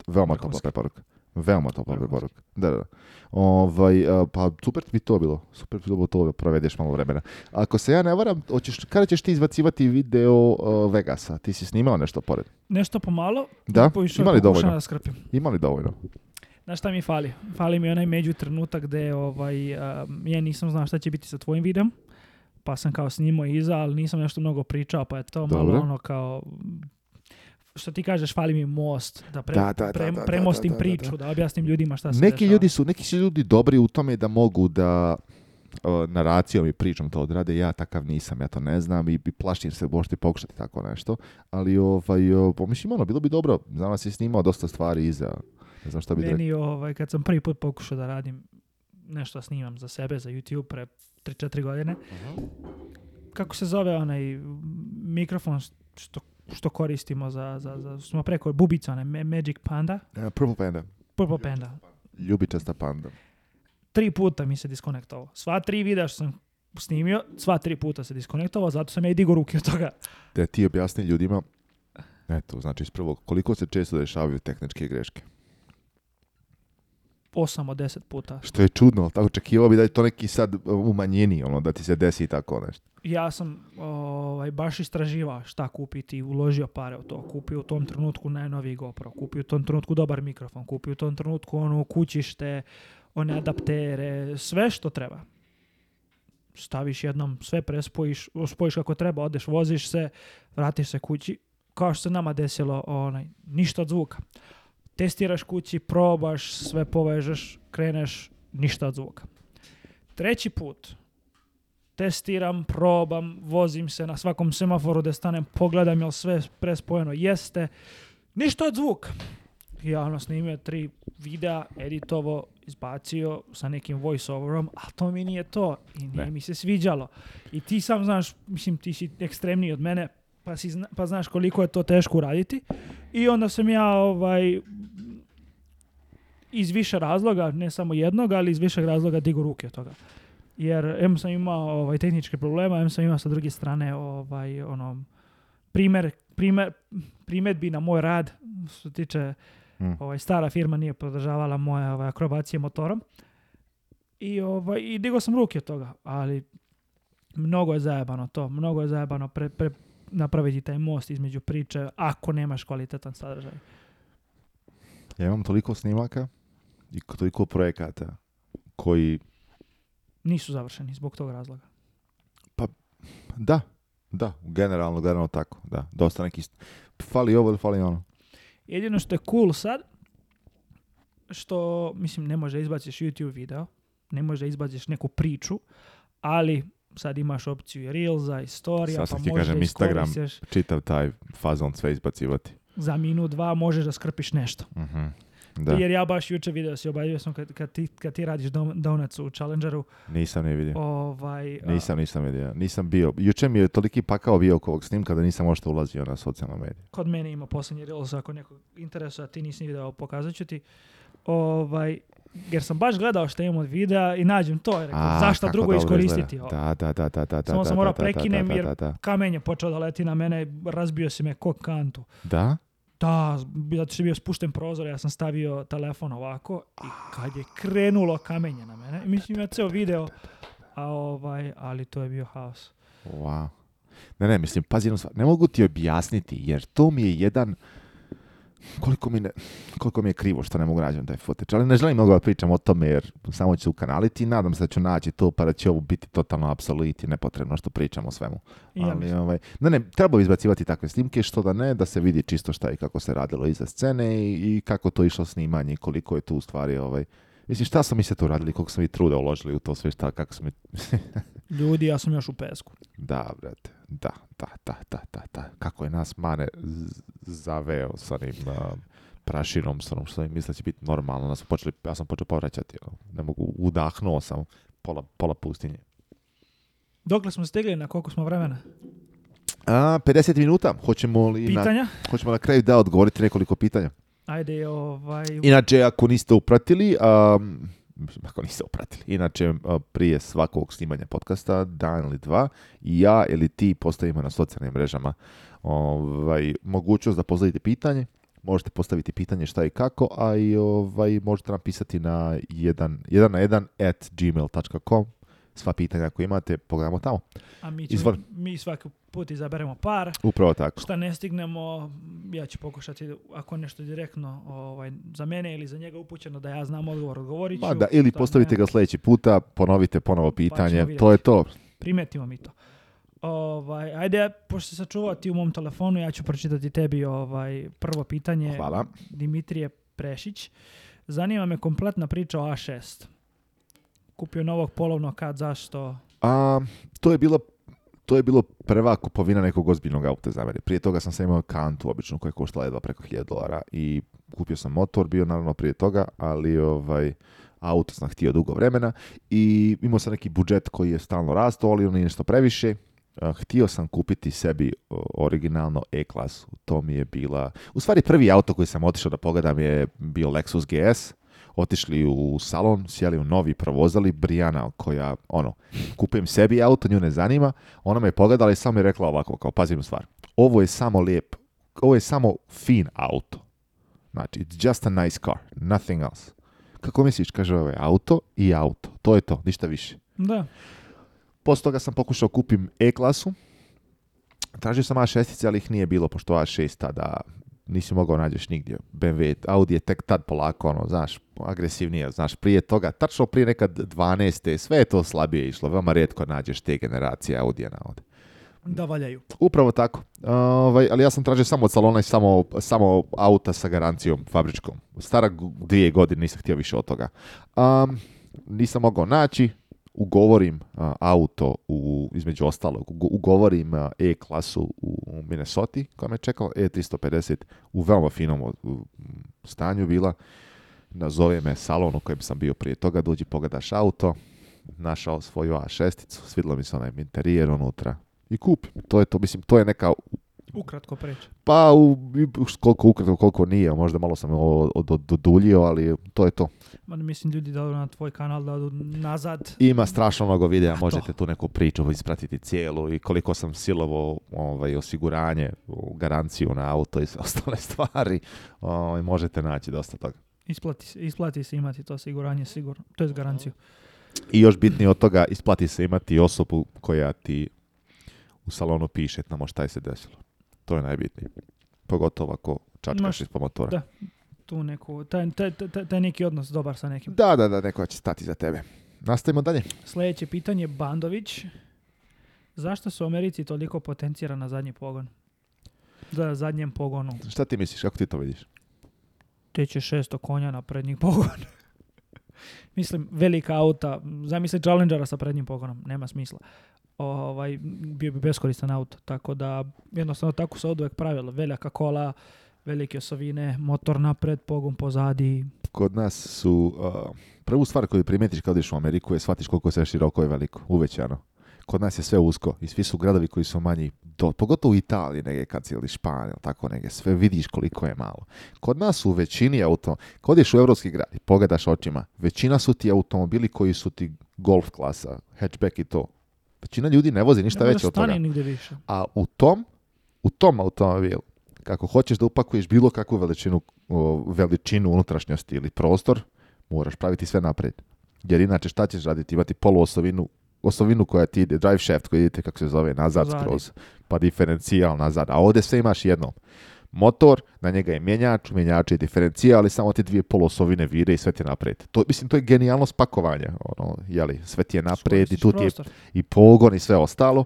veoma topla preporuka. Veoma topla preporuka. Da, da. Ovaj, pa super bi to bilo. Super bi bilo to provedeš malo vremena. Ako se ja ne varam, hoćeš, kada ćeš ti izbacivati video Vegasa? Ti si snimao nešto pored. Nešto pomalo. Da? Imali dovoljno? Imali dovoljno? Znaš šta mi fali? Fali mi onaj među trenutak gde ovaj, ja nisam znao šta će biti sa tvojim videom, pa sam kao snimao iza, ali nisam nešto mnogo pričao, pa je to malo ono kao što ti kažeš, fali mi most, da, pre, pre, premostim priču, da, objasnim ljudima šta se neki Ljudi su, neki su ljudi dobri u tome da mogu da naracijom i pričom to odrade, ja takav nisam, ja to ne znam i, i plašim se možete pokušati tako nešto, ali ovaj, o, pomislim pa ono, bilo bi dobro, znam da si snimao dosta stvari iza ne znam šta bi ovaj, kad sam prvi put pokušao da radim nešto snimam za sebe, za YouTube pre 3-4 godine. Kako se zove onaj mikrofon što, što koristimo za, za, za smo preko bubica, onaj Magic Panda? Uh, purple Panda. Purple Panda. Ljubičasta Panda. Tri puta mi se diskonektovao. Sva tri videa što sam snimio, sva tri puta se diskonektovao, zato sam ja i digao ruke od toga. Da ti objasni ljudima, eto, znači iz prvog, koliko se često dešavaju tehničke greške? 8 od 10 puta. Što je čudno, tako očekivao bi da je to neki sad e, umanjeni, ono, da ti se desi i tako nešto. Ja sam ovaj, baš istraživao šta kupiti i uložio pare u to. Kupio u tom trenutku najnoviji GoPro, kupio u tom trenutku dobar mikrofon, kupio u tom trenutku ono kućište, one adaptere, sve što treba. Staviš jednom, sve prespojiš, spojiš kako treba, odeš, voziš se, vratiš se kući. Kao što se nama desilo, onaj, ništa od zvuka. Testiraš kući, probaš, sve povežeš, kreneš, ništa od zvuka. Treći put, testiram, probam, vozim se na svakom semaforu da stanem, pogledam jel sve prespojeno jeste. Ništa od zvuka. ono snimio tri videa, editovo, izbacio sa nekim voiceoverom, a to mi nije to i nije mi se sviđalo. I ti sam znaš, mislim ti si ekstremniji od mene, pa, si, pa znaš koliko je to teško raditi I onda sam ja ovaj, iz više razloga, ne samo jednog, ali iz više razloga digu ruke od toga. Jer em sam imao ovaj, tehničke problema, em sam imao sa druge strane ovaj, ono, primer primer primjedbi na moj rad što tiče hmm. ovaj, stara firma nije podržavala moje ovaj, akrobacije motorom. I, ovaj, I digao sam ruke od toga, ali mnogo je zajebano to, mnogo je zajebano pre, pre, napraviti taj most između priče ako nemaš kvalitetan sadržaj. Ja imam toliko snimaka i toliko projekata koji... Nisu završeni zbog tog razloga. Pa, da, da, generalno, generalno tako, da, dosta neki, fali ovo ili fali ono. Jedino što je cool sad, što, mislim, ne može izbaciš YouTube video, ne može izbaciš neku priču, ali sad imaš opciju i Reelsa i Storya, pa Instagram, čitav taj fazon sve izbacivati. Za minut, dva možeš da skrpiš nešto. Mhm. Da. Jer ja baš juče video si, obavio sam kad, kad, ti, kad ti radiš donac u Challengeru. Nisam ne vidio. Ovaj, Nisam, nisam vidio. Nisam bio. Juče mi je toliki pakao bio oko ovog snimka da nisam ošto ulazio na socijalno medije. Kod mene ima posljednji reels ako nekog interesa, ti nisi video, pokazat ću ti. Ovaj, jer sam baš gledao što imam od videa i nađem to. Rekao, A, zašto drugo iskoristiti Da, da, da, da, da. Samo sam morao prekinem jer kamen je počeo da leti na mene, razbio si me ko kantu. Da? da, zato što je bio spušten prozor, ja sam stavio telefon ovako i kad je krenulo kamenje na mene, mislim ja ceo video, a ovaj, ali to je bio haos. Wow. Ne, ne, mislim, pazi ne mogu ti objasniti, jer to mi je jedan, koliko mi, koliko mi je krivo što ne mogu da taj footage, ali ne želim mnogo da pričam o tome jer samo ću ukanaliti i nadam se da ću naći to pa da će ovo biti totalno apsolut i nepotrebno što pričam o svemu. Ja, ovaj, ne, ne, treba izbacivati takve snimke što da ne, da se vidi čisto šta i kako se radilo iza scene i, i kako to išlo snimanje i koliko je tu u stvari ovaj, Mislim, šta smo mi se tu radili, koliko smo mi truda uložili u to sve, šta, kako smo mi... Ljudi, ja sam još u pesku. Da, brate, da, da, da, da, da, Kako je nas mane zaveo sa onim prašinom, sa onom što mi misle će biti normalno. Nas počeli, ja sam počeo povraćati, ono. ne mogu, udahnuo sam pola, pola pustinje. Dokle smo stigli, na koliko smo vremena? A, 50 minuta. Hoćemo li Pitanja? Na, hoćemo na kraju da odgovoriti nekoliko pitanja. Ajde, ovaj... Inače, ako niste upratili, um, ako niste upratili, inače prije svakog snimanja podcasta, dan ili dva, ja ili ti postavimo na socijalnim mrežama ovaj, mogućnost da postavite pitanje, možete postaviti pitanje šta i kako, a i ovaj, možete nam na jedan, na jedan at gmail.com sva pitanja koje imate, pogledamo tamo. A mi, Izvor... mi svaki put izaberemo par. Upravo tako. Šta ne stignemo, ja ću pokušati, ako nešto direktno ovaj, za mene ili za njega upućeno, da ja znam odgovor, odgovorit ću. da, ili postavite ga sljedeći puta, ponovite ponovo pa pitanje, pa to je to. Primetimo mi to. Ovaj, ajde, pošto se u mom telefonu, ja ću pročitati tebi ovaj, prvo pitanje. Hvala. Dimitrije Prešić. Zanima me kompletna priča o A6 kupio novog polovnog kad, zašto? A, to je bilo to je bilo prva kupovina nekog ozbiljnog auta za mene. Prije toga sam sam imao kantu običnu koja je koštala jedva preko 1000 dolara i kupio sam motor, bio naravno prije toga, ali ovaj, auto sam htio dugo vremena i imao sam neki budžet koji je stalno rastao, ali on je nešto previše. Htio sam kupiti sebi originalno E-klasu. To mi je bila... U stvari prvi auto koji sam otišao da pogledam je bio Lexus GS otišli u salon, sjeli u novi, provozali Brijana koja, ono, kupujem sebi auto, nju ne zanima, ona me je pogledala i samo je rekla ovako, kao pazim stvar, ovo je samo lijep, ovo je samo fin auto. Znači, it's just a nice car, nothing else. Kako misliš, kaže ovo je auto i auto, to je to, ništa više. Da. Poslije toga sam pokušao kupim E-klasu, Tražio sam A6, ali ih nije bilo, pošto A6 tada nisi mogao nađeš nigdje. BMW, Audi je tek tad polako, ono, znaš, agresivnije, znaš, prije toga, tačno prije nekad 12. sve je to slabije išlo, veoma rijetko nađeš te generacije Audija na ovdje. Da valjaju. Upravo tako. Ovaj, ali ja sam tražio samo od salona i samo, samo auta sa garancijom fabričkom. Stara dvije godine nisam htio više od toga. Um, nisam mogao naći, ugovorim auto u, između ostalog, ugovorim E-klasu u, Minnesota koja me čekala, E350 u veoma finom stanju bila. Nazove me salon u kojem sam bio prije toga, dođi pogledaš auto, našao svoju A6, svidlo mi se onaj interijer unutra i kup. To je to, mislim, to je neka Ukratko preći. Pa, koliko ukratko, koliko nije, možda malo sam ovo doduljio, ali to je to. Ma mislim ljudi da na tvoj kanal da nazad. Ima strašno mnogo videa, možete tu neku priču ispratiti cijelu i koliko sam silovo ovaj, osiguranje, garanciju na auto i sve ostale stvari, ovaj, možete naći dosta toga. Isplati se, isplati se imati to osiguranje sigurno, to je garanciju. I još bitnije od toga, isplati se imati osobu koja ti u salonu piše tamo šta je se desilo. To je najbitnije. Pogotovo ako čačkaš ispod motora. Da, tu neku, taj, taj, taj, taj, neki odnos dobar sa nekim. Da, da, da, neko će stati za tebe. Nastavimo dalje. Sljedeće pitanje, Bandović. Zašto su u Americi toliko potencira na zadnji pogon? Za zadnjem pogonu. Šta ti misliš, kako ti to vidiš? će 600 konja na prednji pogon. Mislim, velika auta, zamisli Challengera sa prednjim pogonom, nema smisla. Ovaj, bio bi beskoristan auto, tako da jednostavno tako se oduvek pravilo. Veljaka kola, velike osovine, motor napred, pogon pozadi. Kod nas su, uh, prvu stvar koju primetiš kad odiš u Ameriku je shvatiš koliko se široko je veliko, uvećano kod nas je sve usko i svi su gradovi koji su manji, pogotovo u Italiji negdje kad si ili Španija, tako negdje, sve vidiš koliko je malo. Kod nas u većini auto, kod odeš u evropski grad i pogledaš očima, većina su ti automobili koji su ti golf klasa, hatchback i to. Većina ljudi ne vozi ništa ne veće od toga. A u tom, u tom automobilu, kako hoćeš da upakuješ bilo kakvu veličinu, veličinu unutrašnjosti ili prostor, moraš praviti sve naprijed. Jer inače šta ćeš raditi? Imati poluosovinu osovinu koja ti ide, drive shaft koji vidite kako se zove nazad skroz, pa diferencijal nazad. A ovdje sve imaš jednom. Motor, na njega je mjenjač, mjenjač je diferencijal, ali samo te dvije polosovine vire i sve ti je naprijed. To, mislim, to je genijalno spakovanje. Ono, jeli, sve ti je naprijed i tu ti je i pogon i sve ostalo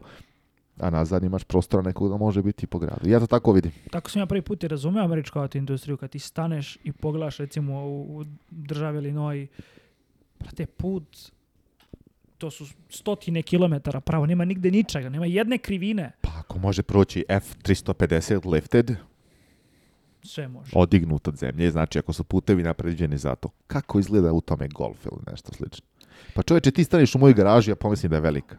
a nazad imaš prostora nekog da može biti po gradu. Ja to tako vidim. Tako sam ja prvi put i razumio američku industriju, kad ti staneš i pogledaš recimo u, u državi Illinois, brate, put to su stotine kilometara pravo, nema nigde ničega, nema jedne krivine. Pa ako može proći F350 lifted, sve može. Odignut od zemlje, znači ako su putevi napređeni za to. Kako izgleda u tome golf ili nešto slično? Pa čovječe, ti staniš u mojoj garaži, ja pomislim da je velika.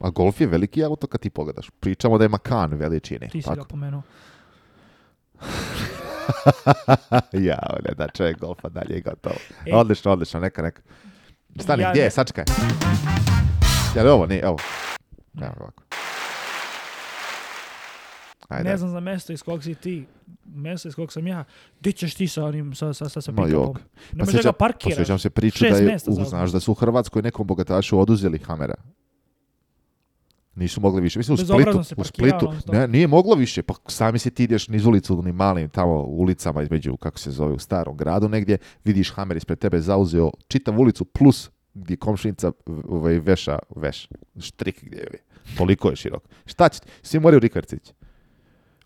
A golf je veliki auto kad ti pogledaš. Pričamo da je Macan veličine. Ti si tako? pomenuo. ja, ne da čovjek golfa dalje i gotovo. E, odlično, odlično, neka, neka. Stani, ja, gdje je? Sačekaj. Jel ovo? Nije, ovo. Evo ovako. Ajde. Ne znam za mesto iz kog si ti, mesto iz kog sam ja. Di ćeš ti sa onim, sa, sa, sa, sa no, Ne možeš ga parkiraš. Posjećam pa se priču da je, znaš, da su u Hrvatskoj nekom bogatašu oduzeli Hamera nisu mogli više. Mislim, u Splitu, u Splitu ne, nije moglo više. Pa sami se ti ideš niz ulicu, ni malim tamo ulicama između, kako se zove, u starom gradu negdje, vidiš Hamer ispred tebe zauzeo čitavu ulicu plus gdje komšinica veša, veš, štrik gdje je. Toliko je širok. Šta ćete? Svi moraju rikvercići.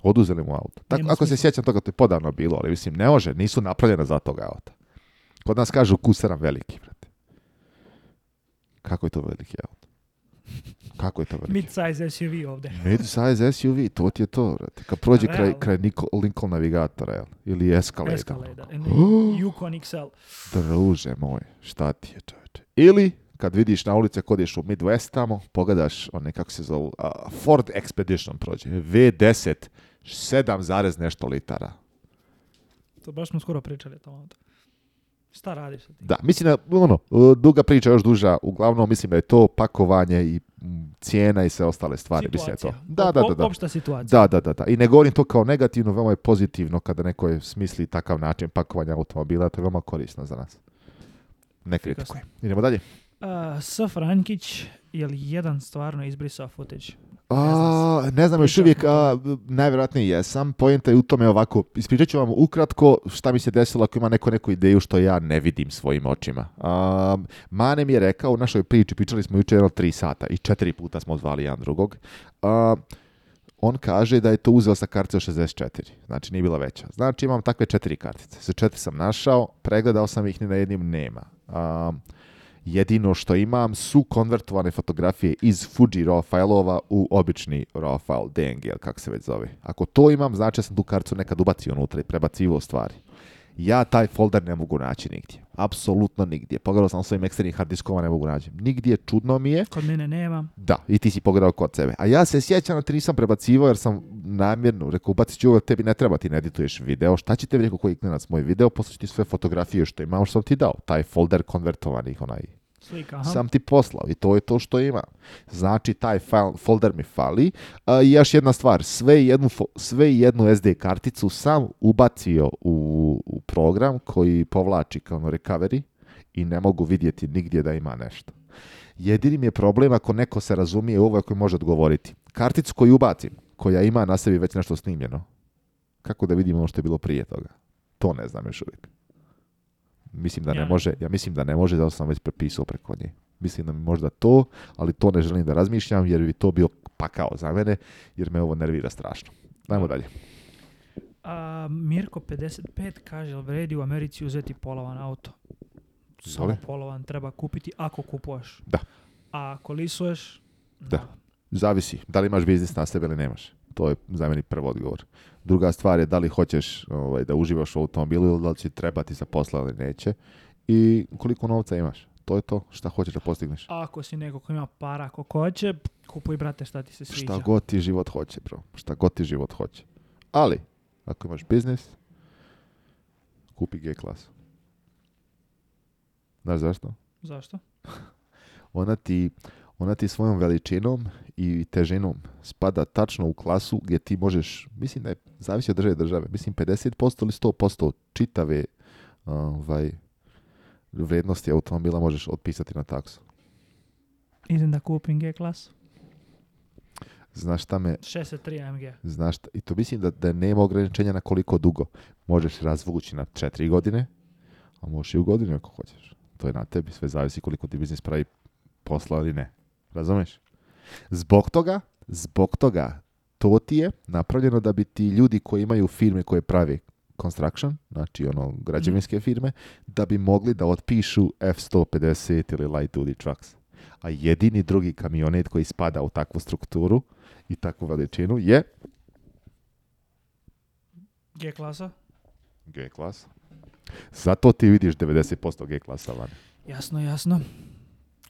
Oduzeli mu auto. Tako, ako se sjećam toga, to je podavno bilo, ali mislim, ne može, nisu napravljena za toga auta. Kod nas kažu kusaram veliki, brate. Kako je to veliki auto? Kako je to vrnja? Mid-size SUV ovdje. Mid-size SUV, to ti je to, vrati. Kad prođe Real. kraj, kraj Nikol, Lincoln Navigatora, jel? Ili Escalade. Escalade, Yukon XL. Druže moj, šta ti je čovječe? Ili, kad vidiš na ulici, kod ješ u Midwest tamo, pogledaš one kako se zove, uh, Ford Expedition prođe, V10, 7, nešto litara. To baš smo skoro pričali tamo. Šta radiš Da, mislim da, ono, duga priča, još duža, uglavnom mislim da je to pakovanje i cijena i sve ostale stvari. Situacija. Mislim, to. Da, da, da, Opšta situacija. Da, da, da, da. I ne govorim to kao negativno, veoma je pozitivno kada neko je smisli takav način pakovanja automobila, to je veoma korisno za nas. Ne kritikujem. Idemo dalje. Uh, S je jedan stvarno izbrisao footage? A, ne znam, još uvijek, a, najvjerojatnije jesam. Pojenta je u tome ovako, ispričat ću vam ukratko šta mi se desilo ako ima neko neku ideju što ja ne vidim svojim očima. A, Mane mi je rekao, u našoj priči pričali smo jučer jedno tri sata i četiri puta smo zvali jedan drugog. A, on kaže da je to uzeo sa kartice 64, znači nije bila veća. Znači imam takve četiri kartice, sa četiri sam našao, pregledao sam ih, ni na jednim nema. Jedino što imam su konvertovane fotografije iz Fuji RAW fajlova u obični RAW file DNG, ili kako se već zove. Ako to imam, znači ja sam tu karcu nekad ubacio unutra i prebacivo stvari. Ja taj folder ne mogu naći nigdje. Apsolutno nigdje. Pogledao sam svojim eksternim hard ne mogu naći. Nigdje, čudno mi je. Kod mene nema. Da, i ti si pogledao kod sebe. A ja se sjećam da ti nisam prebacivao jer sam namjerno rekao, ubacit ću tebi ne treba, ti ne edituješ video. Šta će tebi rekao koji klinac moj video, poslije ti sve fotografije što imam, ono što sam ti dao. Taj folder konvertovanih, onaj sam ti poslao i to je to što imam. Znači, taj folder mi fali. A, e, I još jedna stvar, sve jednu, sve jednu SD karticu sam ubacio u, program koji povlači kao ono recovery i ne mogu vidjeti nigdje da ima nešto. Jedini je problem ako neko se razumije u ovo koji može odgovoriti. Karticu koju ubacim, koja ima na sebi već nešto snimljeno, kako da vidimo ono što je bilo prije toga? To ne znam još uvijek. Mislim da ne ja. može, ja mislim da ne može, zato sam već prepisao preko nje. Mislim da mi možda to, ali to ne želim da razmišljam jer bi to bio pakao za mene, jer me ovo nervira strašno. Dajmo dalje. A, Mirko 55 kaže, li u Americi uzeti polovan auto? Samo polovan treba kupiti ako kupuješ. Da. A ako lisuješ? Da. da. Zavisi, da li imaš biznis na sebe ili nemaš. To je za meni prvo odgovor. Druga stvar je da li hoćeš ovaj, da uživaš u automobilu ili da li će trebati za posla ili neće. I koliko novca imaš. To je to šta hoćeš da postigneš. Ako si neko ko ima para, ako hoće, kupuj brate šta ti se sviđa. Šta god ti život hoće, bro. Šta god ti život hoće. Ali, ako imaš biznis, kupi G klasu. Znaš zašto? Zašto? ona, ti, ona ti svojom veličinom i težinom spada tačno u klasu gdje ti možeš, mislim da je, zavisi od države države, mislim 50% ili 100% čitave ovaj, vrijednosti automobila možeš otpisati na taksu. Idem da kupim G klasu. Znaš šta me... 63 AMG. Znaš šta, i to mislim da, da nema ograničenja na koliko dugo. Možeš razvući na 4 godine, a možeš i u godinu ako hoćeš. To je na tebi, sve zavisi koliko ti biznis pravi posla ili ne. Razumeš? Zbog toga, zbog toga, to ti je napravljeno da bi ti ljudi koji imaju firme koje pravi construction, znači ono mhm. građevinske firme, da bi mogli da otpišu F-150 ili light duty trucks. A jedini drugi kamionet koji spada u takvu strukturu i takvu veličinu je... G klasa. G klasa. Zato ti vidiš 90% G klasa vani. Jasno, jasno.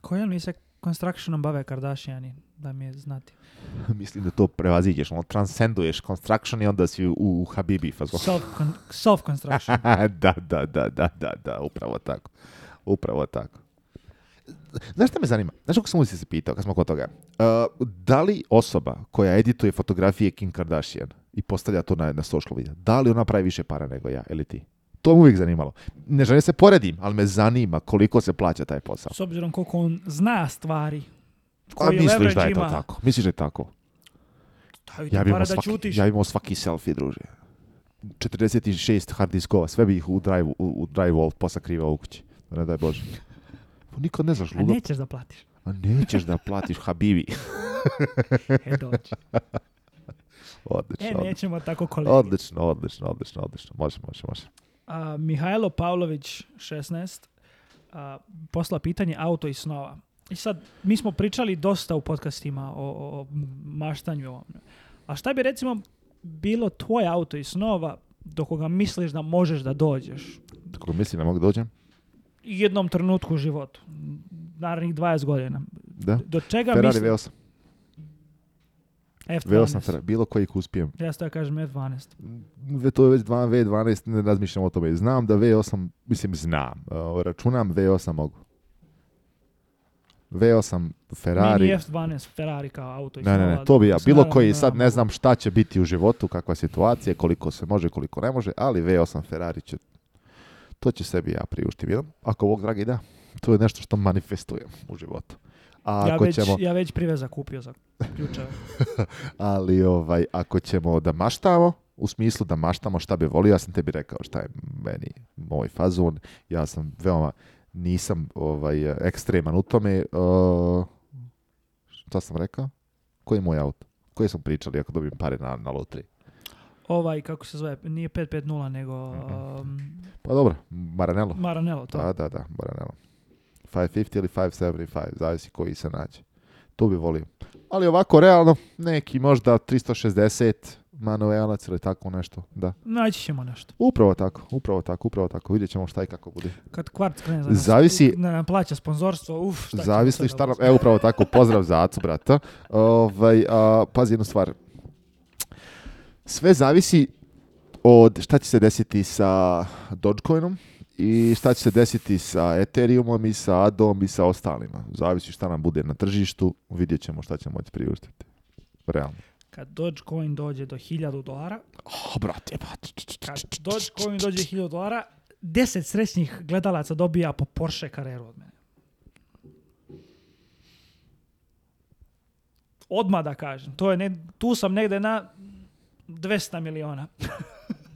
Kojom mi se constructionom bave Kardashiani? da mi je znati. Mislim da to prevaziđeš, ono transcenduješ construction i onda si u, u Habibi Self, construction. da, da, da, da, da, da, upravo tako. Upravo tako. Znaš šta me zanima? Znaš kako sam se pitao kad smo kod toga? E, da li osoba koja edituje fotografije Kim Kardashian i postavlja to na, na social media, da li ona pravi više para nego ja ili ti? To me uvijek zanimalo. Ne želim se poredim, ali me zanima koliko se plaća taj posao. S obzirom koliko on zna stvari, a misliš da je to tako? Misliš da je tako? Ja bi imao, svaki, ja imao svaki selfie, druže. 46 hard diskova, sve bi ih u drive, u, u wall posakrivao u kući. Ne daj Bože. Pa Nikad ne znaš, A nećeš da platiš. A nećeš da platiš, Habibi. E, dođi. Odlično, E, odlično. nećemo tako kolegi. Odlično, odlično, odlično, odlično. Može, može, može. A, Mihajlo Pavlović, 16, a, posla pitanje auto i snova. I sad, mi smo pričali dosta u podcastima o, o, o maštanju. A šta bi recimo bilo tvoje auto i snova do koga misliš da možeš da dođeš? Do koga mislim da mogu dođem? Jednom trenutku u životu. Naravnih 20 godina. Da. Do čega Ferrari misli... V8. F12. V8 bilo kojih uspijem. Ja sto ja kažem F12. Mm, v, to je već 2, V12, ne razmišljam o tome. Znam da V8, mislim znam, računam V8 mogu. V8 Ferrari. Mini F12 Ferrari kao auto. Ne, ne, ne, to bi ja. Bilo koji, sad ne znam šta će biti u životu, kakva situacija, koliko se može, koliko ne može, ali V8 Ferrari će, to će sebi ja priuštiti. Ako ovog dragi da, to je nešto što manifestujem u životu. A ja, ako već, ćemo... ja već priveza kupio za ključe. ali ovaj, ako ćemo da maštamo, u smislu da maštamo šta bi volio, ja sam tebi rekao šta je meni moj fazon, ja sam veoma nisam ovaj, ekstreman u tome. Uh, šta sam rekao? Koji je moj auto? Koji sam pričali ako dobijem pare na, na lotri? Ovaj, kako se zove, nije 550, nego... Mhm. Um, pa dobro, Maranello. Maranello, to. Da, da, da, Maranello. 550 ili 575, zavisi koji se nađe. Tu bi volio. Ali ovako, realno, neki možda 360, Manuelac ili tako nešto, da. Naći ćemo nešto. Upravo tako, upravo tako, upravo tako. Vidjet ćemo šta i kako bude. Kad kvart krene za Zavisi... plaća sponzorstvo, uf, šta Zavisli šta nam... E, upravo tako, pozdrav za Acu, brata. Ovaj, a, pazi jednu stvar. Sve zavisi od šta će se desiti sa Dogecoinom i šta će se desiti sa Ethereumom i sa Adom i sa ostalima. Zavisi šta nam bude na tržištu, vidjet ćemo šta ćemo moći priuštiti. Realno kad Dogecoin dođe do 1000 dolara, oh, brate, brate. Pa, kad Dogecoin dođe do 1000 dolara, 10 srećnih gledalaca dobija po Porsche Carrera od mene. Odmah da kažem, to je ne, tu sam negde na 200 miliona.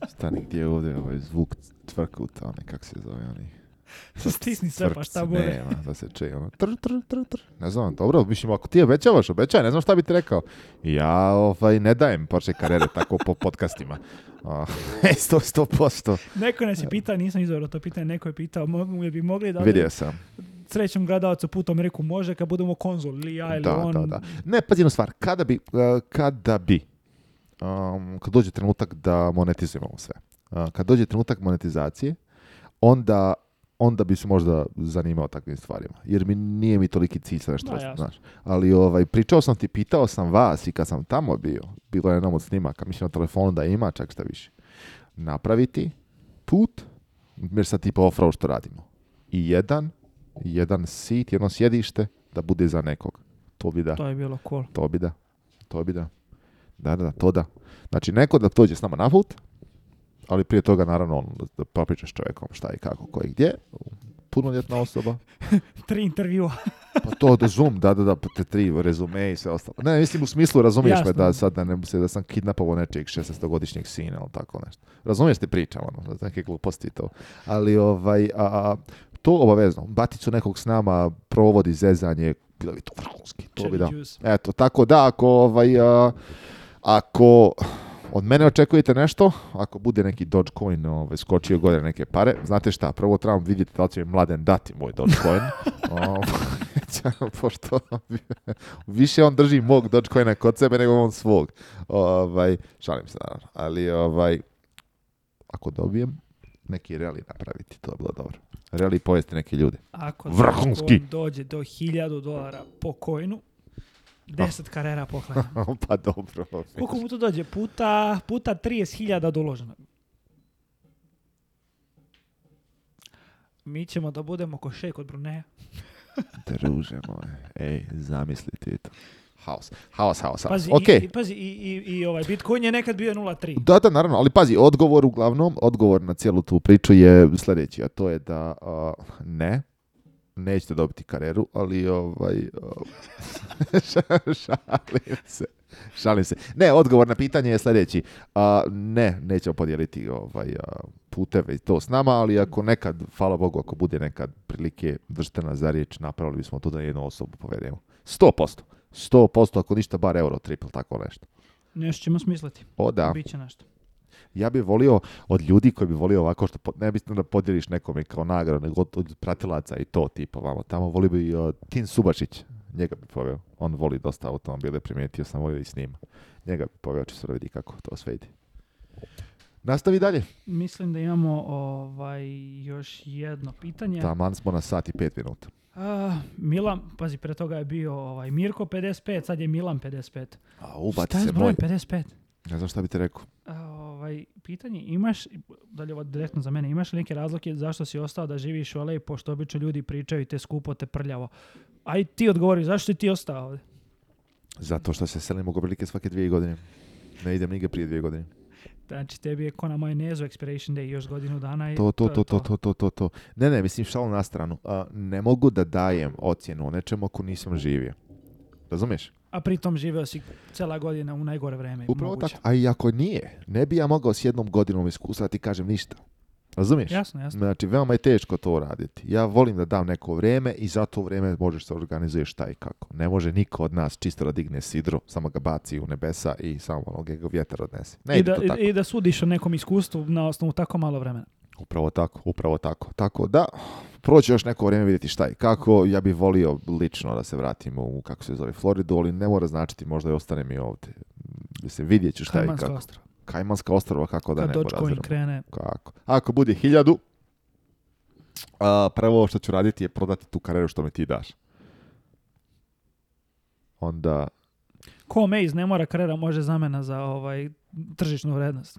Stani, gdje je ovdje ovaj zvuk tvrkuta? ne, kak se zove, onaj... Stisni sve pa šta bude. Nema, da se čuje. Ono, tr, tr, tr, tr. Ne znam, dobro, mislim, ako ti obećavaš, obećaj, ne znam šta bi ti rekao. Ja ovaj, ne dajem Porsche karere tako po podcastima. Sto, sto posto. Neko nas je pitao, nisam izvoro to pitanje, neko je pitao, mogu bi mogli da... Vidio sam srećem gledalcu putom reku može kad budemo konzol, ili ja ili da, on. Da, da. Ne, pazi stvar, kada bi, e, kada bi, um, kad dođe trenutak da monetizujemo sve, e, kad dođe trenutak monetizacije, onda onda bi se možda zanimao takvim stvarima. Jer mi nije mi toliki cilj sa nešto, znaš. Ali ovaj, pričao sam ti, pitao sam vas i kad sam tamo bio, bilo je jednom od snimaka, mislim na telefonu da ima čak šta više, napraviti put, jer sad tipa ofrao što radimo. I jedan, jedan sit, jedno sjedište da bude za nekog. To bi da. To je bilo cool. To bi da. To bi da. Da, da, da, to da. Znači, neko da dođe s nama na put, ali prije toga naravno on, da popričaš s čovjekom šta i kako, koji gdje, punoljetna osoba. tri intervjua. pa to da Zoom, da, da, da, pa te tri rezume i sve ostalo. Ne, mislim u smislu razumiješ me da sad da, ne, da sam kidnapovao nečijeg 16-godišnjeg sina ili tako nešto. Razumiješ te pričam, ono, da neke gluposti to. Ali ovaj, a, to obavezno. Baticu nekog s nama provodi zezanje, bilo bi to vrhunski. To bi da. Eto, tako da, ako ovaj, ako od mene očekujete nešto, ako bude neki Dogecoin ovaj, skočio gore neke pare, znate šta, prvo trebam vidjeti da li će mi mladen dati moj Dogecoin, ovaj, pošto više on drži mog Dogecoina kod sebe nego on svog. Ovaj, šalim se ali ovaj, ako dobijem, neki reali napraviti, to je bilo dobro. Reli pojesti neke ljude. Ako Vrhunski. dođe do 1000 dolara po kojnu, pa. Deset karera poklanja. pa dobro. Koliko mu to dođe? Puta, puta 30.000 doloženo. Mi ćemo da budemo ko šej od Bruneja. Druže moje, ej, zamislite to. Haos, haos, haos, haos. Pazi, okay. i, pazi i, i, i, ovaj Bitcoin je nekad bio 0.3. Da, da, naravno, ali pazi, odgovor uglavnom, odgovor na cijelu tu priču je sljedeći, a to je da uh, ne, nećete dobiti kareru, ali ovaj... šalim se. Šalim se. Ne, odgovor na pitanje je sljedeći. A, ne, nećemo podijeliti ovaj, puteve i to s nama, ali ako nekad, hvala Bogu, ako bude nekad prilike nas za riječ, napravili bismo to da jednu osobu povedemo. 100%. 100%, ako ništa, bar euro, triple, tako nešto. Nešto ćemo smisliti. O da. Biće nešto ja bih volio od ljudi koji bi volio ovako što ne bi da podijeliš nekome kao nagradu, nego od pratilaca i to tipa vamo. Tamo volio bi uh, Tin Subačić, njega bi poveo. On voli dosta automobile, primijetio sam, volio i s Njega bi poveo, čisto da vidi kako to sve ide. Nastavi dalje. Mislim da imamo ovaj, još jedno pitanje. man smo na sat i pet minuta. Milan, pazi, pre toga je bio ovaj, Mirko 55, sad je Milan 55. A, ubaci Šta je 55? Ne znam šta bi te rekao. Ovaj, pitanje, imaš, da je ovo direktno za mene, imaš li neke razloge zašto si ostao da živiš u i pošto obično ljudi pričaju te skupo, te prljavo. Aj ti odgovori, zašto si ti ostao ovdje? Zato što se selim mogu prilike svake dvije godine. Ne idem nigdje prije dvije godine. Znači, tebi je ko na nezu expiration day još godinu dana i to, to, to, to, to, to, to, to. Ne, ne, mislim, šalo na stranu. ne mogu da dajem ocjenu o nečemu ako nisam živio. Razumeš? a pritom živeo si cela godina u najgore vreme. Upravo tako, a i ako nije, ne bi ja mogao s jednom godinom iskustva ti kažem ništa. Razumiješ? Jasno, jasno. Znači, veoma je teško to raditi. Ja volim da dam neko vrijeme i za to vrijeme možeš se organizuješ šta i kako. Ne može niko od nas čisto da digne sidro, samo ga baci u nebesa i samo onog ga vjetar odnese. I, da, to I, da sudiš o nekom iskustvu na osnovu tako malo vremena. Upravo tako, upravo tako. Tako da, proći još neko vrijeme vidjeti šta je kako. Ja bih volio lično da se vratimo u, kako se zove, Floridu, ali ne mora značiti, možda i ostanem i ovdje. Mislim, vidjet ću šta je kako. Kajmanska ostrava, kako da ne krene. Kako. Ako bude hiljadu, a, prvo što ću raditi je prodati tu kareru što mi ti daš. Onda... Ko Maze ne mora karjera može zamena za ovaj tržišnu vrednost.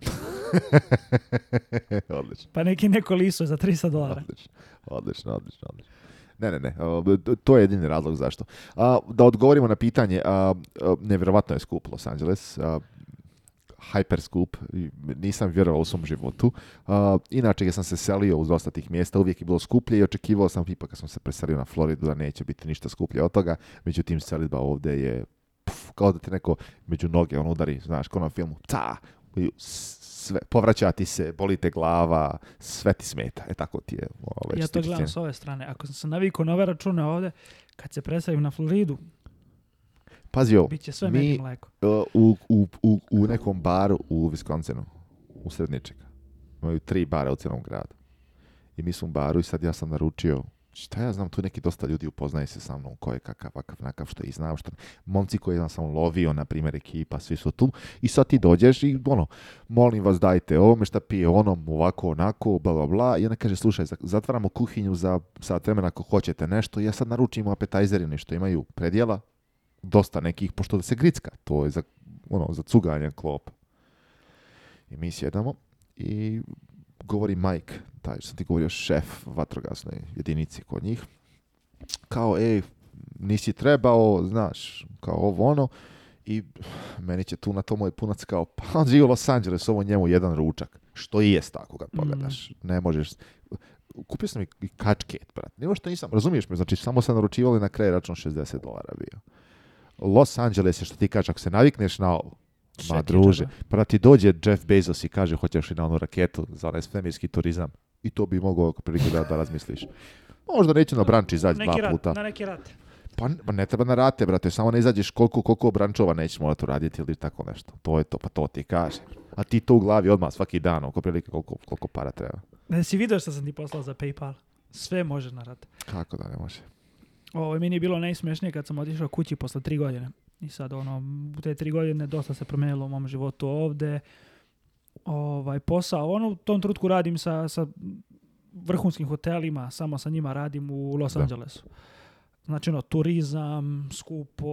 odlično. Pa neki neko liso za 300 dolara. Odlično, odlično, odlično. odlično. Ne, ne, ne. To je jedini razlog zašto. Da odgovorimo na pitanje. Nevjerovatno je skup Los Angeles. Hyper skup. Nisam vjerovao u svom životu. Inače, ja sam se selio uz dosta tih mjesta, uvijek je bilo skuplje i očekivao sam ipak kad sam se preselio na Floridu da neće biti ništa skuplje od toga. Međutim, selidba ovdje je kao da ti neko među noge on udari, znaš, kao na filmu, ca, sve, povraćati se, bolite glava, sve ti smeta. E tako ti je. Ove, ja to gledam s ove strane. Ako sam se navikao na ove račune ovde, kad se predstavim na Floridu, Pazi ovo, sve mi e, u, u, u, u, nekom baru u viskoncenu u Sredničeka, imaju tri bare u cijelom gradu. I mi smo u baru i sad ja sam naručio šta ja znam, tu neki dosta ljudi upoznaje se sa mnom, ko je kakav, kakav, nakav, što je i znam, što Momci koji sam sam lovio, na primjer, ekipa, svi su tu. I sad ti dođeš i ono, molim vas dajte ovome šta pije onom, ovako, onako, bla, bla, bla. I ona kaže, slušaj, zatvaramo kuhinju za sat vremena ako hoćete nešto. Ja sad naručim apetajzerine što imaju predjela, dosta nekih, pošto da se gricka. To je za, ono, za cuganje klop. I mi sjedamo i govori Mike, taj što ti govorio šef vatrogasnoj jedinici kod njih, kao ej, nisi trebao, znaš, kao ovo ono, i meni će tu na to moj punac kao, pa on živi u Los Angeles, ovo njemu jedan ručak. Što i jest tako kad pogledaš. Mm. Ne možeš, kupio sam i kačket, brat. što nisam, razumiješ me, znači samo sam naručivali na kraj račun 60 dolara bio. Los Angeles je što ti kažeš, ako se navikneš na Ma druže, pa ti dođe Jeff Bezos i kaže hoćeš li na onu raketu za onaj svemirski turizam i to bi mogao prilike da, da razmisliš. Možda neću na branči izaći dva puta. na neke rate pa, pa ne treba na rate, brate, samo ne izađeš koliko, koliko brančova nećeš morati uraditi ili tako nešto. To je to, pa to ti kaže. A ti to u glavi odmah svaki dan, oko prilike koliko, koliko para treba. Ne si vidio što sam ti poslao za Paypal? Sve može na rate. Kako da ne može? Ovo, meni je bilo najsmešnije kad sam otišao kući posle tri godine. I sad ono, u te tri godine dosta se promijenilo u mom životu ovdje. Ovaj, posao, ono u tom trutku radim sa, sa vrhunskim hotelima, samo sa njima radim u Los da. Angelesu. Znači ono, turizam, skupo,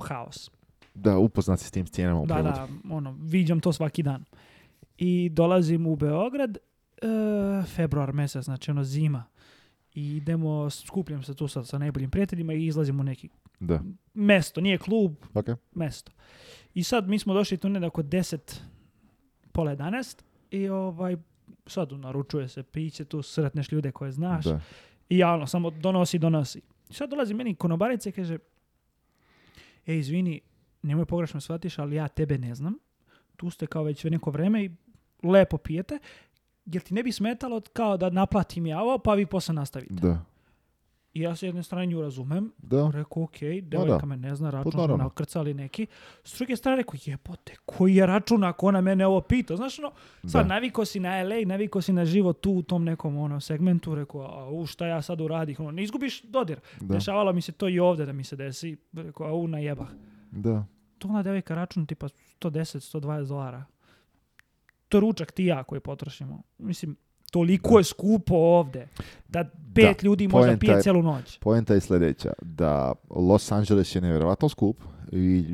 haos. Da, upoznat si s tim cijenama u Da, da, ono, viđam to svaki dan. I dolazim u Beograd, e, februar mjesec, znači ono zima i idemo, skupljam se tu sa, sa najboljim prijateljima i izlazimo u neki da. mesto, nije klub, okay. mesto. I sad mi smo došli tu ne oko 10, pola 11 i ovaj, sad naručuje se piće, tu sretneš ljude koje znaš da. i javno, samo donosi, donosi. I sad dolazi meni konobarice i kaže, e, izvini, nemoj pogrešno shvatiš, ali ja tebe ne znam. Tu ste kao već neko vreme i lepo pijete jer ti ne bi smetalo kao da naplatim ja ovo, pa vi posle nastavite? Da. I ja s jedne strane nju razumem. Da. Rekao, ok, pa devojka me ne zna, pa račun nakrcali neki. S druge strane, rekao, jebote, koji je račun ako ona mene ovo pita? Znaš, no, sad da. naviko si na LA, naviko si na život tu u tom nekom ono, segmentu. Rekao, a u, šta ja sad uradih? Ono, ne izgubiš dodir. Da. Dešavalo mi se to i ovdje da mi se desi. Rekao, a u, najebah. Da. To ona devojka račun tipa 110, 120 dolara to je ručak ti i ja koji potrošimo. Mislim, toliko je skupo ovde da pet da, ljudi može pije je, celu noć. Poenta je sljedeća, da Los Angeles je nevjerovatno skup i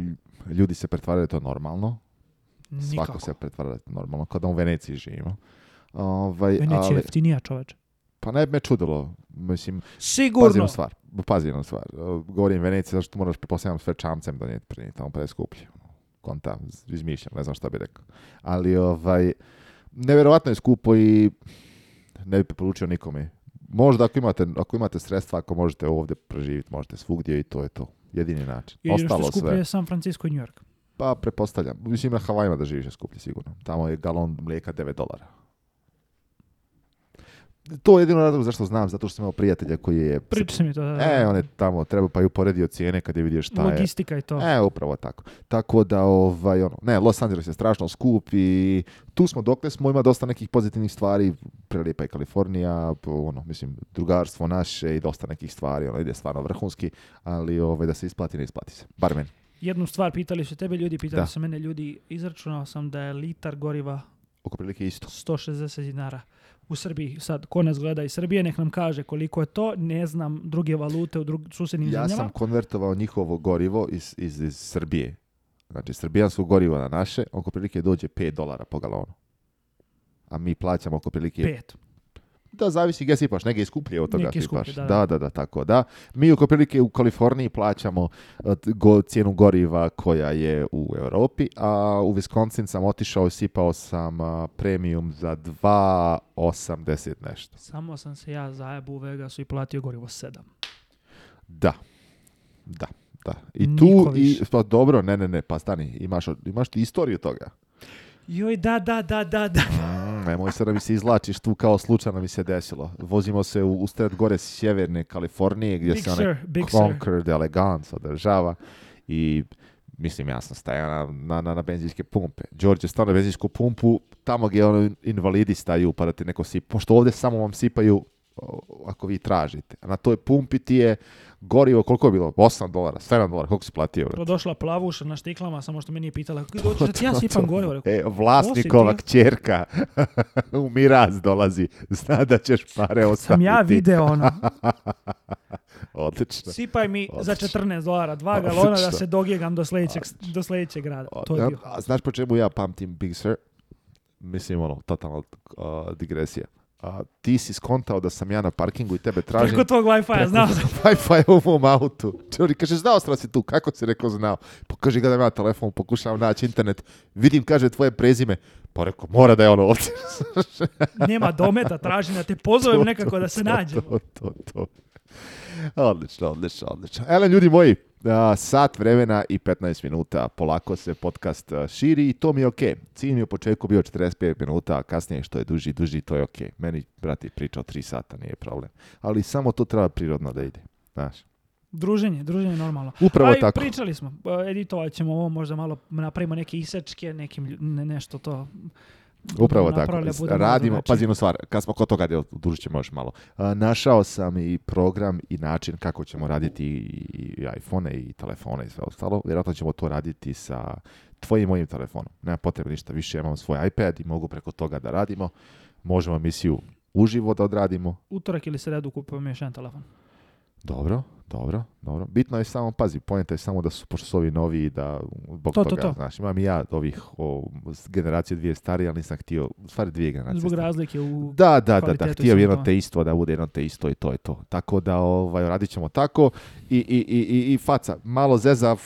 ljudi se pretvaraju to normalno. Nikako. Svako se pretvara normalno, kao da u Veneciji živimo. Ovaj, Venecija je jeftinija čoveč. Pa ne me čudilo, mislim, Sigurno. pazi stvar, pazi stvar. Govorim Venecija, zašto moraš, pretpostavljam, sve čamcem donijeti, prinijeti, tamo preskuplje. Ono konta, izmišljam, ne znam šta bi rekao. Ali ovaj, nevjerovatno je skupo i ne bi preporučio nikome. Možda ako imate, ako imate sredstva, ako možete ovdje preživjeti, možete svugdje i to je to. Jedini način. I ono je San Francisco i New York. Pa, prepostavljam. Mislim, na Havajima da živiš je skuplje sigurno. Tamo je galon mlijeka 9 dolara to je jedino razlog zašto znam, zato što sam imao prijatelja koji je... Priča mi to, E, on je tamo treba pa je uporedio cijene kad je vidio šta Logistika je. Logistika i to. E, upravo tako. Tako da, ovaj, ono, ne, Los Angeles je strašno skup i tu smo dokle smo, ima dosta nekih pozitivnih stvari, prelijepa je Kalifornija, ono, mislim, drugarstvo naše i dosta nekih stvari, ono, ide stvarno vrhunski, ali ovaj, da se isplati, ne isplati se. Bar meni. Jednu stvar pitali su tebe ljudi, pitali su mene ljudi, izračunao sam da je litar goriva oko prilike isto. 160 dinara u Srbiji. Sad, ko nas gleda iz Srbije, nek nam kaže koliko je to. Ne znam druge valute u drug, susjednim ja zemljama. Ja sam konvertovao njihovo gorivo iz, iz, iz Srbije. Znači, srbijansko gorivo na naše, oko prilike dođe 5 dolara po galonu. A mi plaćamo oko prilike... 5. Da, zavisi gdje sipaš, negdje je skuplje od toga da. da, da, tako da. Mi ukoprilike prilike u Kaliforniji plaćamo e, go, cijenu goriva koja je u Europi, a u Wisconsin sam otišao i sipao sam e, premium za 2,80 nešto. Samo sam se ja zajebu u Vegasu i platio gorivo 7. Da, da. Da. I tu, i, pa dobro, ne, ne, ne, pa stani, imaš, imaš ti istoriju toga. Joj, da, da, da, da, da. Mm, nemoj da mi se izlačiš tu kao slučajno mi se desilo. Vozimo se u, u gore sjeverne Kalifornije gdje big se onaj Conquered Elegance održava i mislim jasno staje na, na, na, benzinske pumpe. George je stao na benzinsku pumpu tamo gdje ono invalidi staju pa da ti neko sipa. Pošto ovdje samo vam sipaju ako vi tražite. A na toj pumpi ti je gorivo, koliko je bilo? 8 dolara, 7 dolara, koliko si platio? Vrat? Došla plavuša na štiklama, samo što me nije pitala, kako ti ja sipam gorivo? e, vlasnikova kćerka u miraz dolazi, zna da ćeš pare ostaviti. Sam ja video ono. Odlično. Sipaj mi Odlično. za 14 dolara, dva galona da se dogjegam do sljedećeg, Odlično. do sljedećeg grada. To je bio. A, znaš po čemu ja pamtim Big Sir? Mislim, ono, totalna uh, digresija a ti si skontao da sam ja na parkingu i tebe tražim. Preko tvog Wi-Fi-a, znao sam. Wi-Fi u mom autu. Čuri, kaže, znao sam si tu, kako si rekao znao? Pa ga da ima telefon, pokušavam naći internet. Vidim, kaže, tvoje prezime. Pa rekao, mora da je ono ovdje. Nema dometa, tražim da te pozovem nekako da se to, nađemo. To, to, to. Odlično, odlično, odlično. Ele, ljudi moji, sat vremena i 15 minuta. Polako se podcast širi i to mi je ok. Cilj mi je u početku bio 45 minuta, a kasnije što je duži, duži, to je ok. Meni, brati, priča o 3 sata nije problem. Ali samo to treba prirodno da ide. Znaš. Druženje, druženje normalno. Upravo Aj, tako. Pričali smo, e, editovat ćemo ovo, možda malo napravimo neke isečke, nekim, ne, nešto to Upravo tako. Radimo, znači- pazimo stvar, kad smo kod toga, dužit ćemo još malo. Našao sam i program i način kako ćemo raditi i iPhone i telefone i sve ostalo. Vjerojatno ćemo to raditi sa tvojim mojim telefonom. Nema potrebe ništa više, ja imam svoj iPad i mogu preko toga da radimo. Možemo emisiju uživo da odradimo. Utorak ili sredu kupujem još jedan telefon. Dobro. Dobro, dobro. Bitno je samo, pazi, pojenta je samo da su, pošto su ovi novi, da zbog to, toga, to, to. znaš, imam i ja ovih o, generacije dvije starije, ali nisam htio, u stvari dvije generacije. Zbog razlike u Da, da, da, da, htio jedno te isto, da bude jedno te isto i to je to. Tako da, ovaj, radit ćemo tako i, i, i, i faca, malo zeza,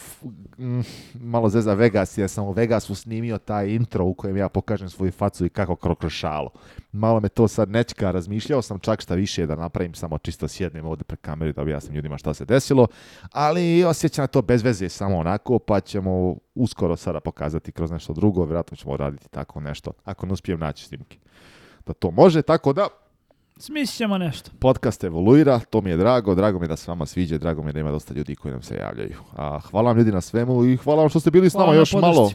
mm, malo zeza Vegas, jer sam u Vegasu snimio taj intro u kojem ja pokažem svoju facu i kako krokrošalo. Malo me to sad nečka, razmišljao sam čak šta više da napravim, samo čisto sjednem ovdje pre kameru da objasnim ljudima šta se desilo, ali osjećam to bez veze samo onako, pa ćemo uskoro sada pokazati kroz nešto drugo, vjerojatno ćemo raditi tako nešto, ako ne uspijem naći snimke. Da to može, tako da Smislit ćemo nešto. Podcast evoluira, to mi je drago, drago mi je da se vama sviđa, drago mi je da ima dosta ljudi koji nam se javljaju. A, hvala vam ljudi na svemu i hvala vam što ste bili s nama još malo.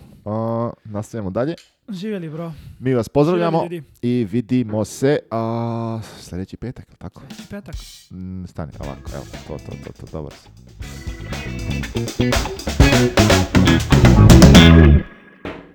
Na svemu dalje. Živjeli, bro. Mi vas pozdravljamo i vidimo se a, sljedeći petak, tako? Sljedeći petak. Mm, stani, ovako, evo, to, to, to, to, dobro se.